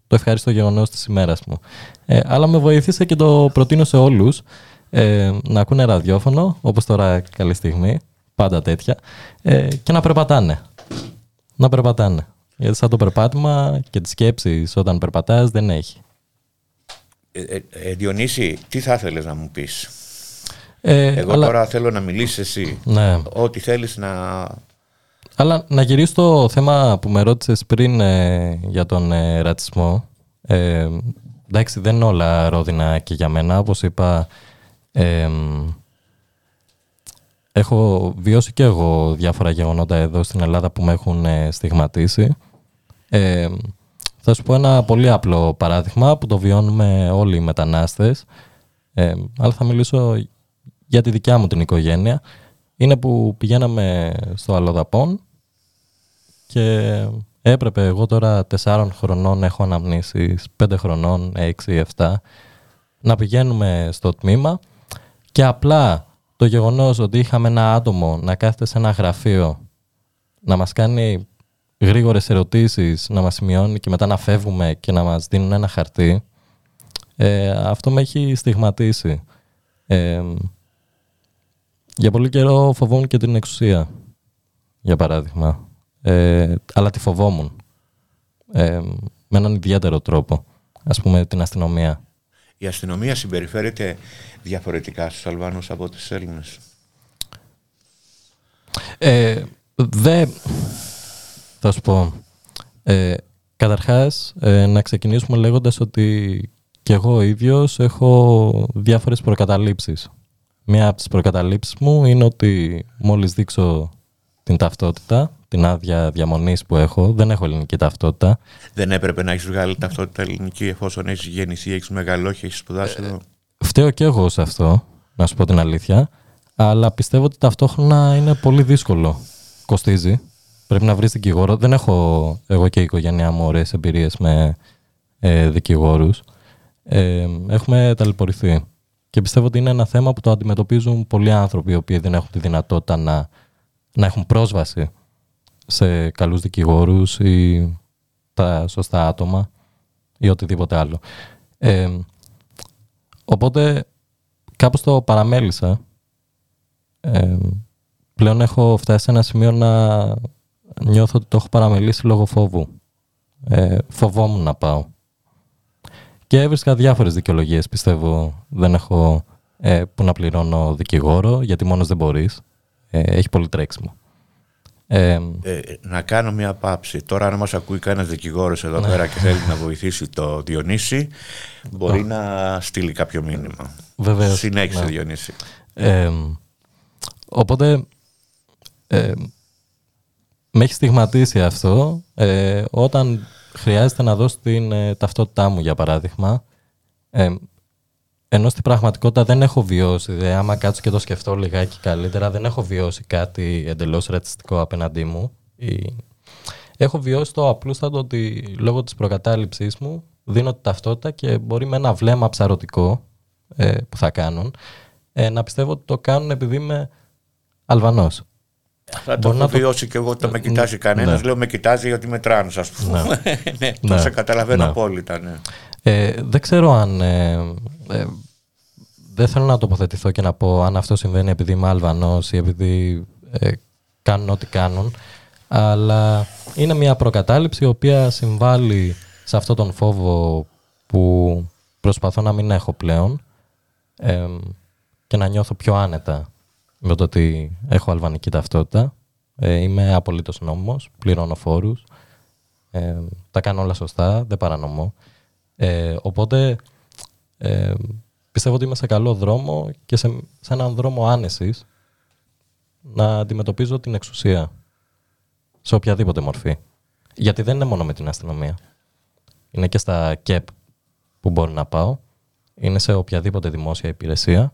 το ευχάριστο γεγονός της ημέρας μου. Ε, αλλά με βοήθησε και το προτείνω σε όλους ε, να ακούνε ραδιόφωνο, όπως τώρα καλή στιγμή, πάντα τέτοια, ε, και να περπατάνε. Να περπατάνε. Γιατί σαν το περπάτημα και τις σκέψεις όταν περπατάς δεν έχει. Ε, ε, ε, Διονύση, τι θα ήθελες να μου πεις; Ε, Εγώ αλλά, τώρα θέλω να μιλήσεις εσύ. Ναι. Ό,τι θέλεις να... Αλλά να γυρίσω στο θέμα που με ρώτησες πριν ε, για τον ε, ρατσισμό. Ε, εντάξει, δεν είναι όλα ρόδινα και για μένα. Όπως είπα, ε, έχω βιώσει και εγώ διάφορα γεγονότα εδώ στην Ελλάδα που με έχουν ε, στιγματίσει. Ε, θα σου πω ένα πολύ απλό παράδειγμα που το βιώνουμε όλοι οι μετανάστες. Ε, αλλά θα μιλήσω για τη δικιά μου την οικογένεια. Είναι που πηγαίναμε στο Αλλοδαπών και έπρεπε εγώ τώρα τεσσάρων χρονών έχω αναμνήσεις, πέντε χρονών, έξι, εφτά, να πηγαίνουμε στο τμήμα και απλά το γεγονός ότι είχαμε ένα άτομο να κάθεται σε ένα γραφείο να μας κάνει γρήγορες ερωτήσεις, να μας σημειώνει και μετά να φεύγουμε και να μας δίνουν ένα χαρτί, ε, αυτό με έχει στιγματίσει. Ε, για πολύ καιρό φοβόμουν και την εξουσία, για παράδειγμα. Ε, αλλά τη φοβόμουν. Ε, με έναν ιδιαίτερο τρόπο. Ας πούμε την αστυνομία. Η αστυνομία συμπεριφέρεται διαφορετικά στους Αλβάνους από τους Έλληνες; Ε, δε... Θα σου πω. Ε, καταρχάς, ε, να ξεκινήσουμε λέγοντας ότι και εγώ ίδιος έχω διάφορες προκαταλήψεις. Μία από τις προκαταλήψεις μου είναι ότι μόλις δείξω την ταυτότητα, την άδεια διαμονής που έχω, δεν έχω ελληνική ταυτότητα. Δεν έπρεπε να έχεις βγάλει ταυτότητα ελληνική εφόσον έχεις γεννηθεί, έχεις μεγαλώσει, έχεις σπουδάσει εδώ. Φταίω και εγώ σε αυτό, να σου πω την αλήθεια, αλλά πιστεύω ότι ταυτόχρονα είναι πολύ δύσκολο. Κοστίζει. Πρέπει να βρεις δικηγόρο. Δεν έχω εγώ και η οικογένειά μου ωραίες εμπειρίες με ε, δικηγόρους. Ε, έχουμε ταλαιπωρηθεί. Και πιστεύω ότι είναι ένα θέμα που το αντιμετωπίζουν πολλοί άνθρωποι οι οποίοι δεν έχουν τη δυνατότητα να, να έχουν πρόσβαση σε καλούς δικηγόρους ή τα σωστά άτομα ή οτιδήποτε άλλο. Ε, οπότε κάπως το παραμέλησα. Ε, πλέον έχω φτάσει σε ένα σημείο να νιώθω ότι το έχω παραμελήσει λόγω φόβου. Ε, φοβόμουν να πάω. Και έβρισκα διάφορες δικαιολογίες, πιστεύω. Δεν έχω ε, που να πληρώνω δικηγόρο, γιατί μόνος δεν μπορείς. Ε, έχει πολύ τρέξιμο. Ε, Ε, να κάνω μια πάψη. Τώρα, αν μας ακούει κανένας δικηγόρος εδώ πέρα και θέλει να βοηθήσει το Διονύση, μπορεί να στείλει κάποιο μήνυμα. Βεβαίως, Συνέχισε, ναι. Διονύση. Ε, οπότε ε, με έχει στιγματίσει αυτό ε, όταν χρειάζεται να δώσω την ε, ταυτότητά μου για παράδειγμα ε, ενώ στην πραγματικότητα δεν έχω βιώσει, δε, άμα κάτσω και το σκεφτώ λιγάκι καλύτερα, δεν έχω βιώσει κάτι εντελώς ρατσιστικό απέναντί μου. Ή... Έχω βιώσει το απλούστατο ότι λόγω της προκατάληψής μου δίνω τη ταυτότητα και μπορεί με ένα βλέμμα ψαρωτικό ε, που θα κάνουν ε, να πιστεύω ότι το κάνουν επειδή είμαι Αλβανός. Θα το Μπορεί έχω να το- βιώσει και εγώ ότι με κοιτάζει Ναι. κανένας. Ναι. Λέω με κοιτάζει γιατί με τράνος, ας πούμε. ναι, το Ναι. σε καταλαβαίνω Ναι. απόλυτα. Ναι. Ε, δεν ξέρω αν. Ε, ε, δεν θέλω να τοποθετηθώ και να πω αν αυτό συμβαίνει επειδή είμαι Αλβανός ή επειδή ε, κάνουν ό,τι κάνουν. Αλλά είναι μια προκατάληψη η οποία συμβάλλει σε αυτόν τον φόβο που προσπαθώ να μην έχω πλέον ε, και να νιώθω πιο άνετα με το ότι έχω αλβανική ταυτότητα. Ε, είμαι απολύτως νόμιμος, πληρώνω φόρους, ε, τα κάνω όλα σωστά, δεν παρανομώ. Ε, οπότε ε, πιστεύω ότι είμαι σε καλό δρόμο και σε, σε έναν δρόμο άνεσης να αντιμετωπίζω την εξουσία σε οποιαδήποτε μορφή. Γιατί δεν είναι μόνο με την αστυνομία. Είναι και στα ΚΕΠ που μπορεί να πάω. Είναι σε οποιαδήποτε δημόσια υπηρεσία.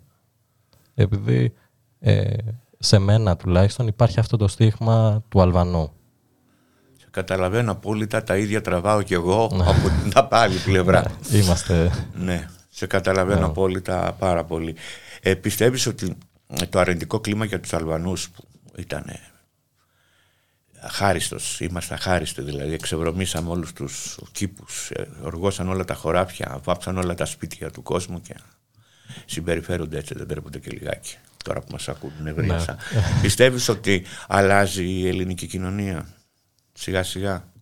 Επειδή ε, σε μένα τουλάχιστον υπάρχει αυτό το στίγμα του Αλβανού. Σε καταλαβαίνω απόλυτα, τα ίδια τραβάω κι εγώ Ναι. από την άλλη πλευρά. Είμαστε... Ναι, σε καταλαβαίνω Ναι. απόλυτα πάρα πολύ. Ε, πιστεύεις ότι το αρνητικό κλίμα για τους Αλβανούς που ήταν αχάριστος, είμαστε αχάριστοι δηλαδή, εξευρωμήσαμε όλους τους κήπους, ε, οργώσαν όλα τα χωράφια, βάψαν όλα τα σπίτια του κόσμου και συμπεριφέρονται έτσι, δεν τρέπονται και λιγάκι. Τώρα που μας ακούν ευρύασα. Πιστεύεις ότι αλλάζει η ελληνική κοινωνία; Σιγά σιγά.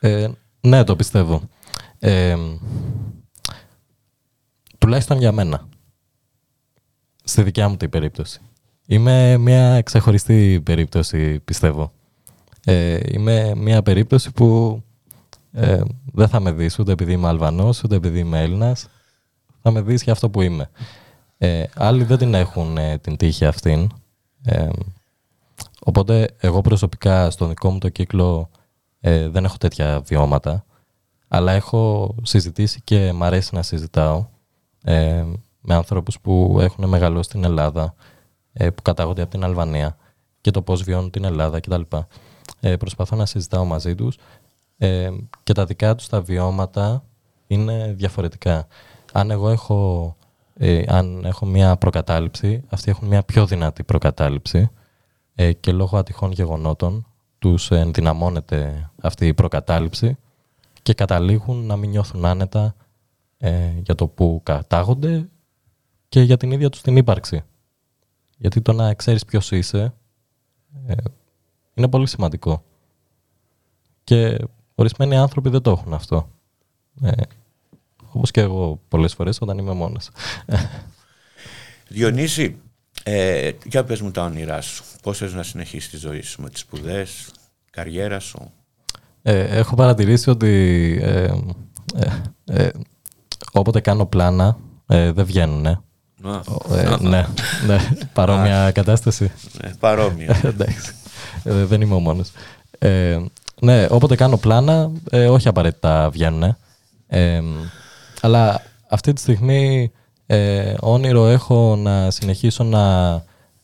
Ε, ναι, το πιστεύω. Ε, τουλάχιστον για μένα. Στη δικιά μου την περίπτωση. Είμαι μια ξεχωριστή περίπτωση, πιστεύω. Ε, είμαι μια περίπτωση που ε, δεν θα με δεις ούτε επειδή είμαι Αλβανός, ούτε επειδή είμαι Έλληνας. Θα με δεις για αυτό που είμαι. Ε, άλλοι δεν την έχουν ε, την τύχη αυτήν. Ε, οπότε εγώ προσωπικά στον δικό μου το κύκλο ε, δεν έχω τέτοια βιώματα. Αλλά έχω συζητήσει και μ' αρέσει να συζητάω ε, με ανθρώπους που έχουν μεγαλώσει στην Ελλάδα, ε, που κατάγονται από την Αλβανία και το πώς βιώνουν την Ελλάδα κτλ. Ε, προσπαθώ να συζητάω μαζί τους ε, και τα δικά τους τα βιώματα είναι διαφορετικά. Αν εγώ έχω ε, αν έχω μια προκατάληψη, αυτοί έχουν μια πιο δυνατή προκατάληψη ε, και λόγω ατυχών γεγονότων τους ενδυναμώνεται αυτή η προκατάληψη και καταλήγουν να μην νιώθουν άνετα ε, για το που κατάγονται και για την ίδια τους την ύπαρξη. Γιατί το να ξέρεις ποιος είσαι ε, είναι πολύ σημαντικό. Και ορισμένοι άνθρωποι δεν το έχουν αυτό. Ε, όπως και εγώ πολλές φορές όταν είμαι μόνος. Διονύση, ε, για πες μου τα όνειρά σου. Πώς θες να συνεχίσεις τη ζωή σου με τις σπουδές, καριέρα σου; Ε, έχω παρατηρήσει ότι ε, ε, ε, όποτε κάνω πλάνα ε, δεν βγαίνουν. Ε. Α, Ε, ναι, ναι, παρόμοια κατάσταση. ναι, παρόμοια. Εντάξει. Ε, δεν είμαι ο μόνος. Ε, ναι, όποτε κάνω πλάνα, ε, όχι απαραίτητα βγαίνουν. Ε, αλλά αυτή τη στιγμή ε, όνειρο έχω να συνεχίσω να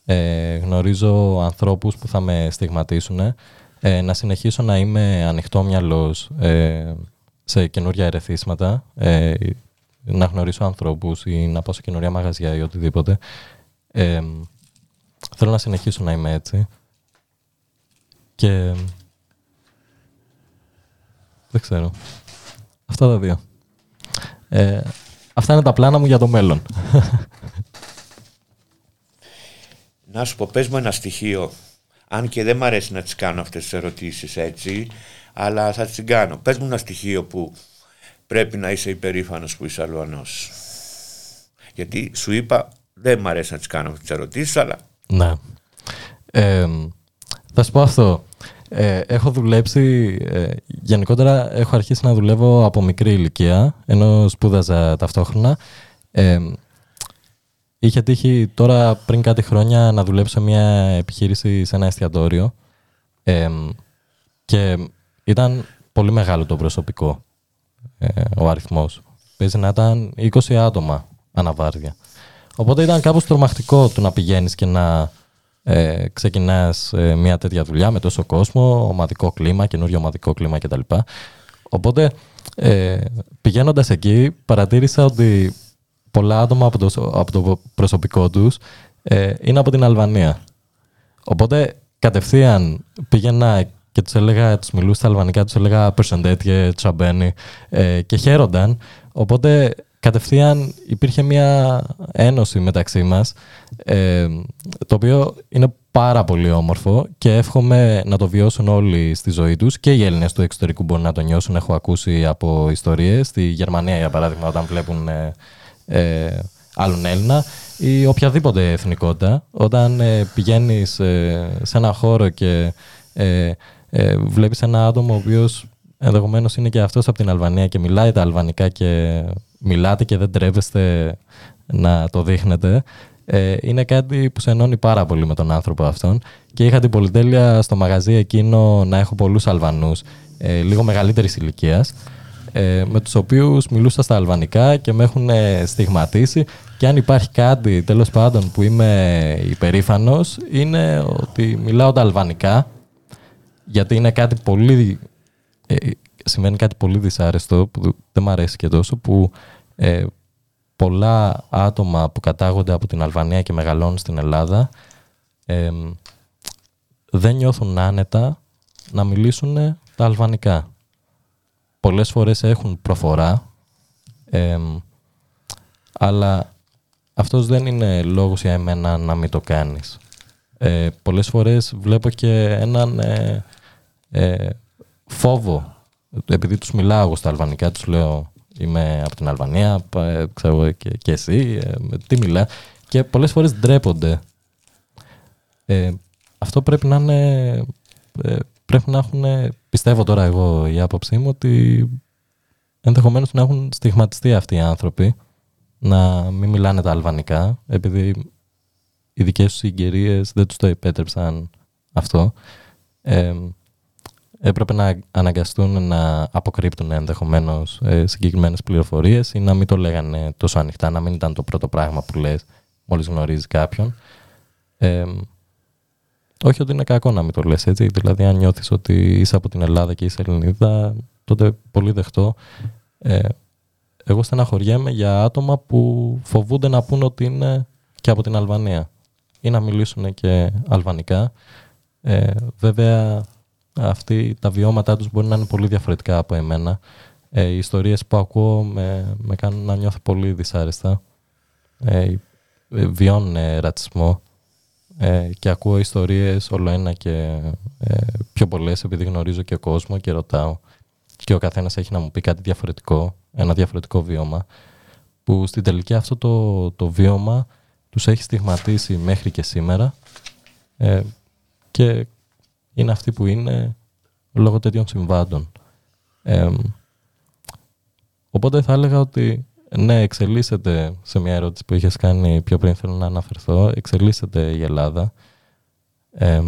ε, γνωρίζω ανθρώπους που θα με στιγματίσουν, ε, να συνεχίσω να είμαι ανοιχτόμυαλος ε, σε καινούργια ερεθίσματα, ε, να γνωρίσω ανθρώπους ή να πάω σε καινούργια μαγαζιά ή οτιδήποτε. Ε, θέλω να συνεχίσω να είμαι έτσι. Και δεν ξέρω. Αυτά τα δύο. Ε, αυτά είναι τα πλάνα μου για το μέλλον. Να σου πω, πες μου ένα στοιχείο, αν και δεν μ' αρέσει να τις κάνω αυτές τις ερωτήσεις έτσι, αλλά θα τις κάνω. Πες μου ένα στοιχείο που πρέπει να είσαι υπερήφανος που είσαι Αλουανός. Γιατί σου είπα, δεν μ' αρέσει να τις κάνω αυτές τις ερωτήσεις, αλλά ναι. Ε, θα σου πω αυτό. Ε, έχω δουλέψει, ε, γενικότερα έχω αρχίσει να δουλεύω από μικρή ηλικία, ενώ σπούδαζα ταυτόχρονα. Ε, είχε τύχει τώρα πριν κάτι χρόνια να δουλέψω σε μια επιχείρηση σε ένα εστιατόριο ε, και ήταν πολύ μεγάλο το προσωπικό, ε, ο αριθμός. Παίζει να ήταν 20 άτομα αναβάρδια. Οπότε ήταν κάπως τρομακτικό το να πηγαίνεις και να ε, ξεκινάς ε, μια τέτοια δουλειά με τόσο κόσμο, ομαδικό κλίμα, καινούριο ομαδικό κλίμα κτλ. Οπότε ε, πηγαίνοντας εκεί παρατήρησα ότι πολλά άτομα από το, από το προσωπικό τους ε, είναι από την Αλβανία. Οπότε κατευθείαν πήγαινα και τους έλεγα, τους μιλούσα στα αλβανικά, τους έλεγα «Περσεντέτιε, τσαμπένι» ε, και χαίρονταν. Οπότε κατευθείαν υπήρχε μια ένωση μεταξύ μας, ε, το οποίο είναι πάρα πολύ όμορφο και εύχομαι να το βιώσουν όλοι στη ζωή τους και οι Έλληνες του εξωτερικού μπορεί να το νιώσουν. Έχω ακούσει από ιστορίες, στη Γερμανία για παράδειγμα όταν βλέπουν ε, ε, άλλον Έλληνα ή οποιαδήποτε εθνικότητα. Όταν ε, πηγαίνεις ε, σε ένα χώρο και ε, ε, βλέπεις ένα άτομο ο οποίος ενδεχομένως είναι και αυτός από την Αλβανία και μιλάει τα αλβανικά και μιλάτε και δεν τρέβεστε να το δείχνετε, ε, είναι κάτι που σε ενώνει πάρα πολύ με τον άνθρωπο αυτόν. Και είχα την πολυτέλεια στο μαγαζί εκείνο να έχω πολλούς Αλβανούς, ε, λίγο μεγαλύτερης ηλικίας, ε, με τους οποίους μιλούσα στα αλβανικά και με έχουν ε, στιγματίσει και αν υπάρχει κάτι τέλος πάντων που είμαι υπερήφανος είναι ότι μιλάω τα αλβανικά γιατί είναι κάτι πολύ ε, σημαίνει κάτι πολύ δυσάρεστο που δεν μου αρέσει και τόσο που ε, πολλά άτομα που κατάγονται από την Αλβανία και μεγαλώνουν στην Ελλάδα ε, δεν νιώθουν άνετα να μιλήσουν τα αλβανικά. Πολλές φορές έχουν προφορά, ε, αλλά αυτός δεν είναι λόγος για εμένα να μην το κάνεις. Ε, πολλές φορές βλέπω και έναν ε, ε, φόβο, επειδή τους μιλάω εγώ στα αλβανικά, τους λέω είμαι από την Αλβανία, πα- ε, ξέρω εγώ και, και εσύ, ε, με τι μιλά. Και πολλές φορές ντρέπονται. Ε, αυτό πρέπει να είναι, ε, πρέπει να έχουν, πιστεύω τώρα εγώ η άποψή μου, ότι ενδεχομένως να έχουν στιγματιστεί αυτοί οι άνθρωποι να μην μιλάνε τα αλβανικά, επειδή οι δικές τους συγκυρίες δεν τους το επέτρεψαν αυτό. Ε, έπρεπε να αναγκαστούν να αποκρύπτουν ενδεχομένως ε, συγκεκριμένες πληροφορίες ή να μην το λέγανε τόσο ανοιχτά, να μην ήταν το πρώτο πράγμα που λες μόλις γνωρίζει κάποιον. Ε, όχι ότι είναι κακό να μην το λες έτσι. Δηλαδή, αν νιώθεις ότι είσαι από την Ελλάδα και είσαι Ελληνίδα, τότε πολύ δεχτώ. Ε, εγώ στεναχωριέμαι για άτομα που φοβούνται να πούν ότι είναι και από την Αλβανία ή να μιλήσουν και αλβανικά. Ε, βέβαια, αυτοί τα βιώματά τους μπορεί να είναι πολύ διαφορετικά από εμένα. Ε, οι ιστορίες που ακούω με, με κάνουν να νιώθω πολύ δυσάρεστα. Ε, ε, βιώνουν ε, ρατσισμό ε, και ακούω ιστορίες όλο ένα και ε, πιο πολλές επειδή γνωρίζω και κόσμο και ρωτάω και ο καθένας έχει να μου πει κάτι διαφορετικό, ένα διαφορετικό βίωμα που στην τελική αυτό το, το βίωμα τους έχει στιγματίσει μέχρι και σήμερα ε, και είναι αυτοί που είναι λόγω τέτοιων συμβάντων. Ε, οπότε θα έλεγα ότι ναι, εξελίσσεται σε μια ερώτηση που είχες κάνει πιο πριν θέλω να αναφερθώ, εξελίσσεται η Ελλάδα. Ε,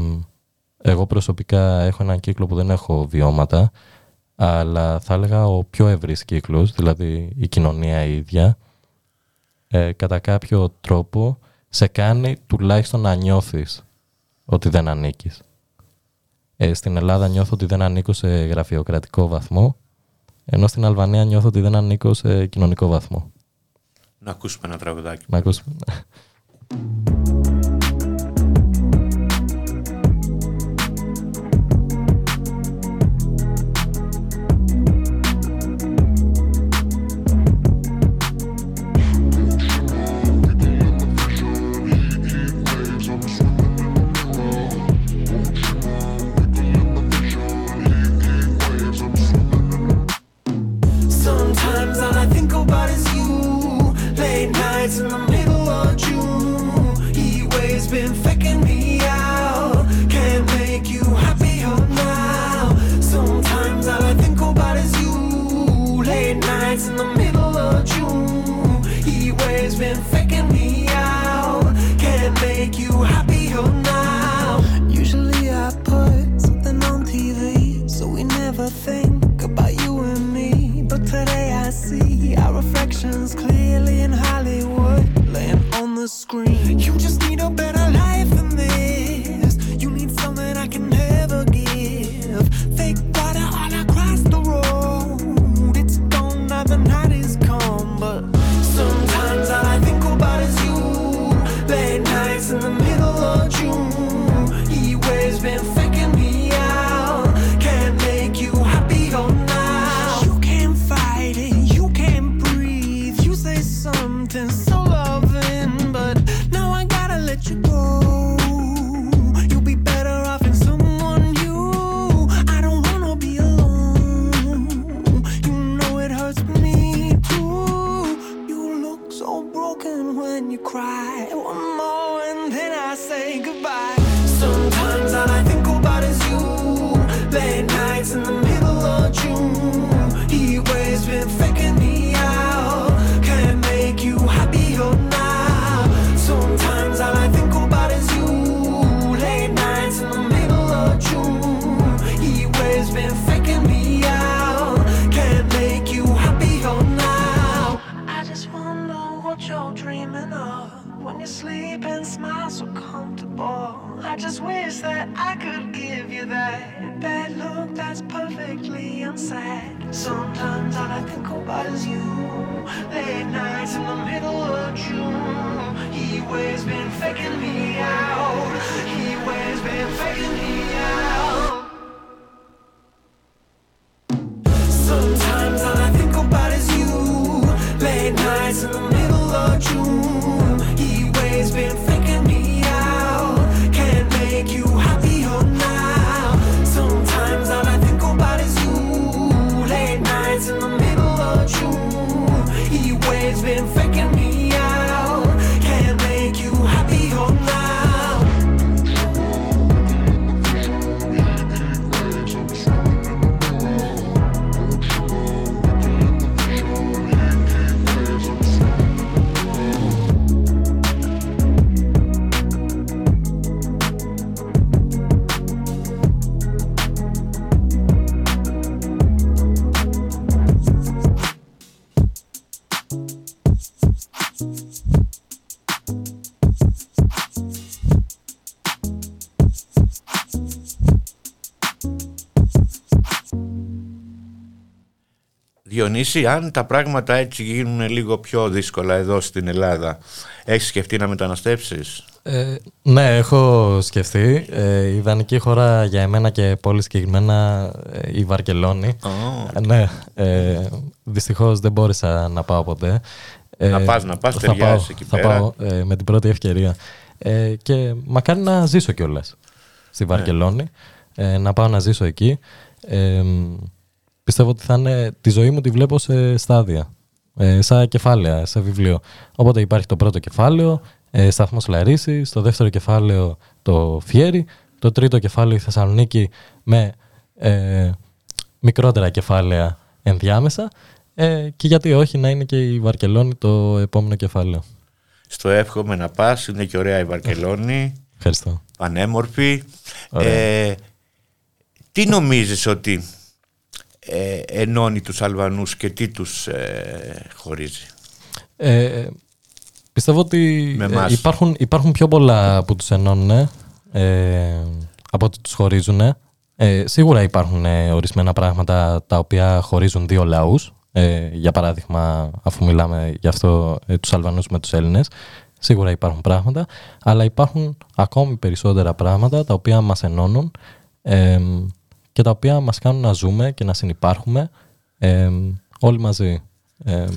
εγώ προσωπικά έχω έναν κύκλο που δεν έχω βιώματα, αλλά θα έλεγα ο πιο ευρύς κύκλος, δηλαδή η κοινωνία η ίδια, ε, κατά κάποιο τρόπο σε κάνει τουλάχιστον να νιώθεις ότι δεν ανήκεις. Ε, στην Ελλάδα νιώθω ότι δεν ανήκω σε γραφειοκρατικό βαθμό, ενώ στην Αλβανία νιώθω ότι δεν ανήκω σε κοινωνικό βαθμό. Να ακούσουμε ένα τραγουδάκι. Να ακούσουμε. Sometimes all I think about is you. Late nights in the middle of June. Heat waves been faking me out. Διονύση, αν τα πράγματα έτσι γίνουν λίγο πιο δύσκολα εδώ στην Ελλάδα, έχεις σκεφτεί να μεταναστεύσεις; Ε, ναι, έχω σκεφτεί. Ε, η ιδανική χώρα για εμένα και πολύ συγκεκριμένα ε, η Βαρκελόνη. Ε, ναι, ε, δυστυχώς δεν μπόρεσα να πάω ποτέ. Ε, Να πας, να πας, θα ταιριάζεις πάω, εκεί θα πέρα. πάω ε, με την πρώτη ευκαιρία. Ε, και μακάρι να ζήσω κιόλας στη Ναι. Βαρκελόνη. Ε, να πάω να ζήσω εκεί. Ε, πιστεύω ότι θα είναι, τη ζωή μου τη βλέπω σε στάδια. Ε, σαν κεφάλαια, σε βιβλίο. Οπότε υπάρχει το πρώτο κεφάλαιο, ε, σταθμός Λαρίσης, το δεύτερο κεφάλαιο το Φιέρι, το τρίτο κεφάλαιο η Θεσσαλονίκη με ε, μικρότερα κεφάλαια ενδιάμεσα ε, και γιατί όχι να είναι και η Βαρκελόνη το επόμενο κεφάλαιο. Στο εύχομαι να πας, είναι και ωραία η Βαρκελόνη, Ευχαριστώ. πανέμορφη. Ωραία. Ε, τι νομίζεις ότι ε, ενώνει τους Αλβανούς και τι τους ε, χωρίζει. Ε, πιστεύω ότι Με ε, εμάς. υπάρχουν, υπάρχουν πιο πολλά που τους ενώνουν ε, από ότι τους χωρίζουν. Ε, σίγουρα υπάρχουν ε, ορισμένα πράγματα τα οποία χωρίζουν δύο λαούς. Ε, για παράδειγμα, αφού μιλάμε γι' αυτό ε, τους Αλβανούς με τους Έλληνες, σίγουρα υπάρχουν πράγματα, αλλά υπάρχουν ακόμη περισσότερα πράγματα τα οποία μας ενώνουν ε, και τα οποία μας κάνουν να ζούμε και να συνυπάρχουμε ε, όλοι μαζί. Ε,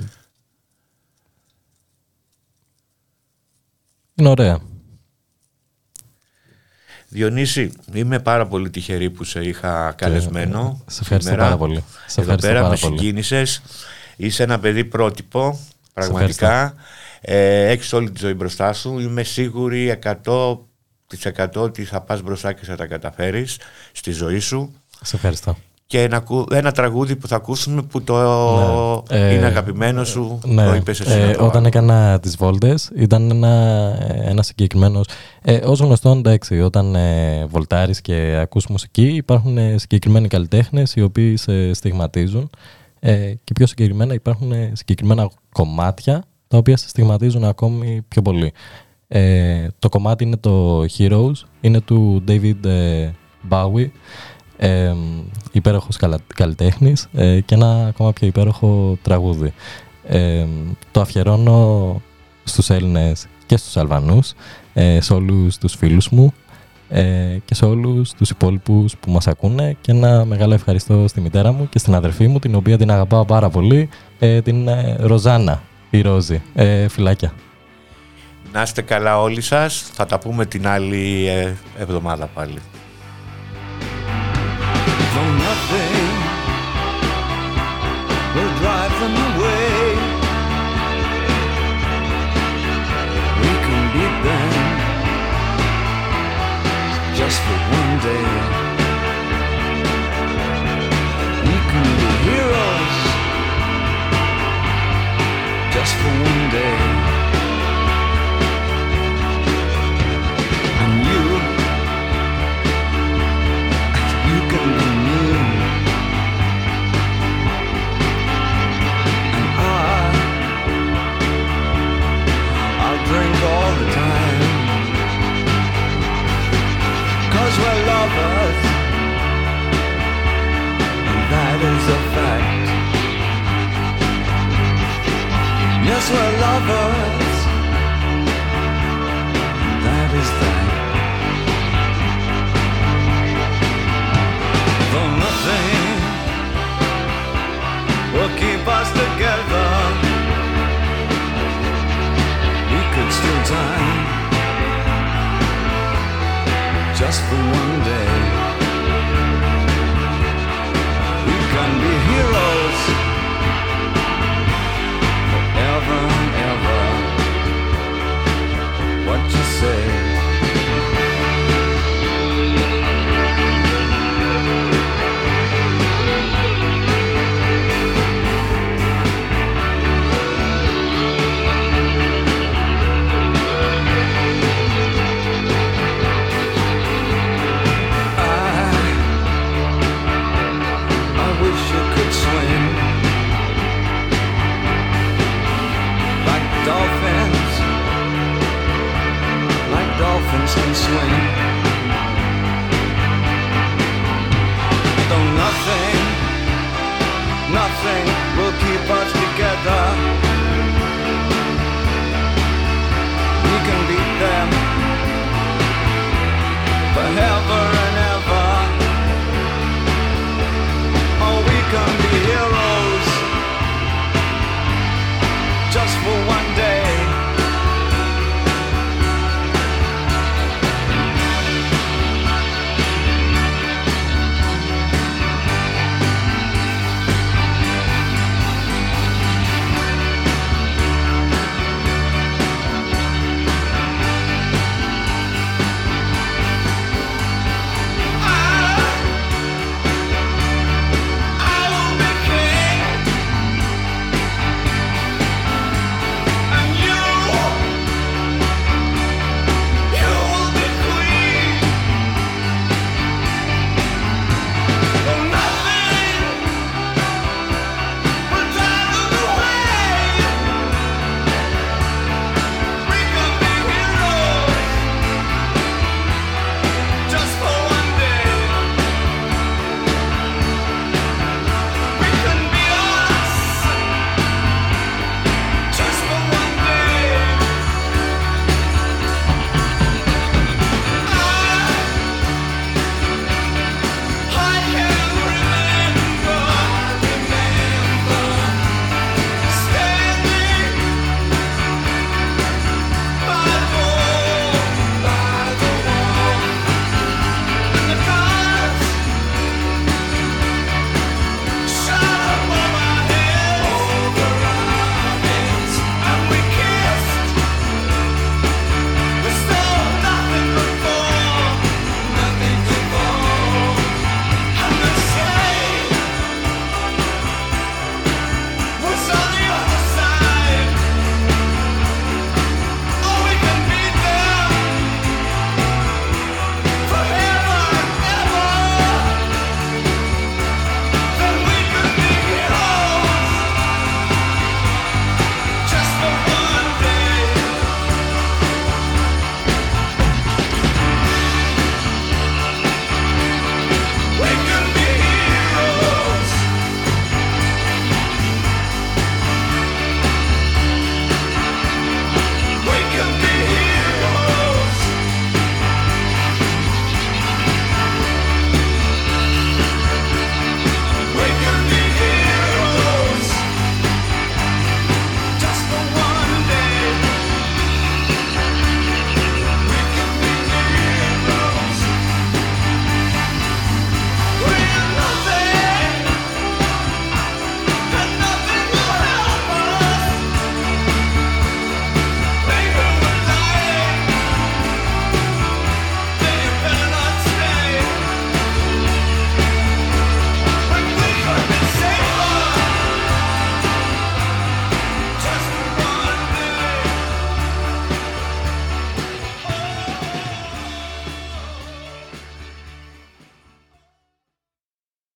είναι ωραία. Διονύση, είμαι πάρα πολύ τυχερή που σε είχα καλεσμένο. σε ευχαριστώ σήμερα. πάρα πολύ. Σε Εδώ ευχαριστώ πέρα πάρα με πολύ. συγκίνησες. Είσαι ένα παιδί πρότυπο, πραγματικά. Ε, έχεις όλη τη ζωή μπροστά σου. Είμαι σίγουρη 100% ότι θα πας μπροστά και θα τα καταφέρεις στη ζωή σου. Σε ευχαριστώ. Και ένα, ακού- ένα τραγούδι που θα ακούσουμε που το Ναι. Ε, είναι αγαπημένο σου, Ναι, το είπες εσύ. ε, να το όταν βάλω. έκανα τις βόλτες ήταν ένα, ένα συγκεκριμένος... Ε, ως γνωστό εντάξει, όταν ε, βολτάρεις και ακούς μουσική υπάρχουν ε, συγκεκριμένοι καλλιτέχνες οι οποίοι σε στιγματίζουν ε, και πιο συγκεκριμένα υπάρχουν ε, συγκεκριμένα κομμάτια τα οποία σε στιγματίζουν ακόμη πιο πολύ. Ε, το κομμάτι είναι το Heroes, είναι του David ε, Bowie ε, υπέροχος καλα- καλλιτέχνης ε, και ένα ακόμα πιο υπέροχο τραγούδι. Ε, το αφιερώνω στους Έλληνες και στους Αλβανούς, ε, σε όλους τους φίλους μου ε, και σε όλους τους υπόλοιπους που μας ακούνε και ένα μεγάλο ευχαριστώ στη μητέρα μου και στην αδερφή μου την οποία την αγαπάω πάρα πολύ, ε, την ε, Ροζάνα, η Ρόζη. Ε, φιλάκια. Να είστε καλά όλοι σας. Θα τα πούμε την άλλη ε, εβδομάδα πάλι. Though nothing will away, we can them just for one day. We can be heroes just for one we're lovers, that is that. Though nothing will keep us together, we could steal time just for one day. We can be heroes say?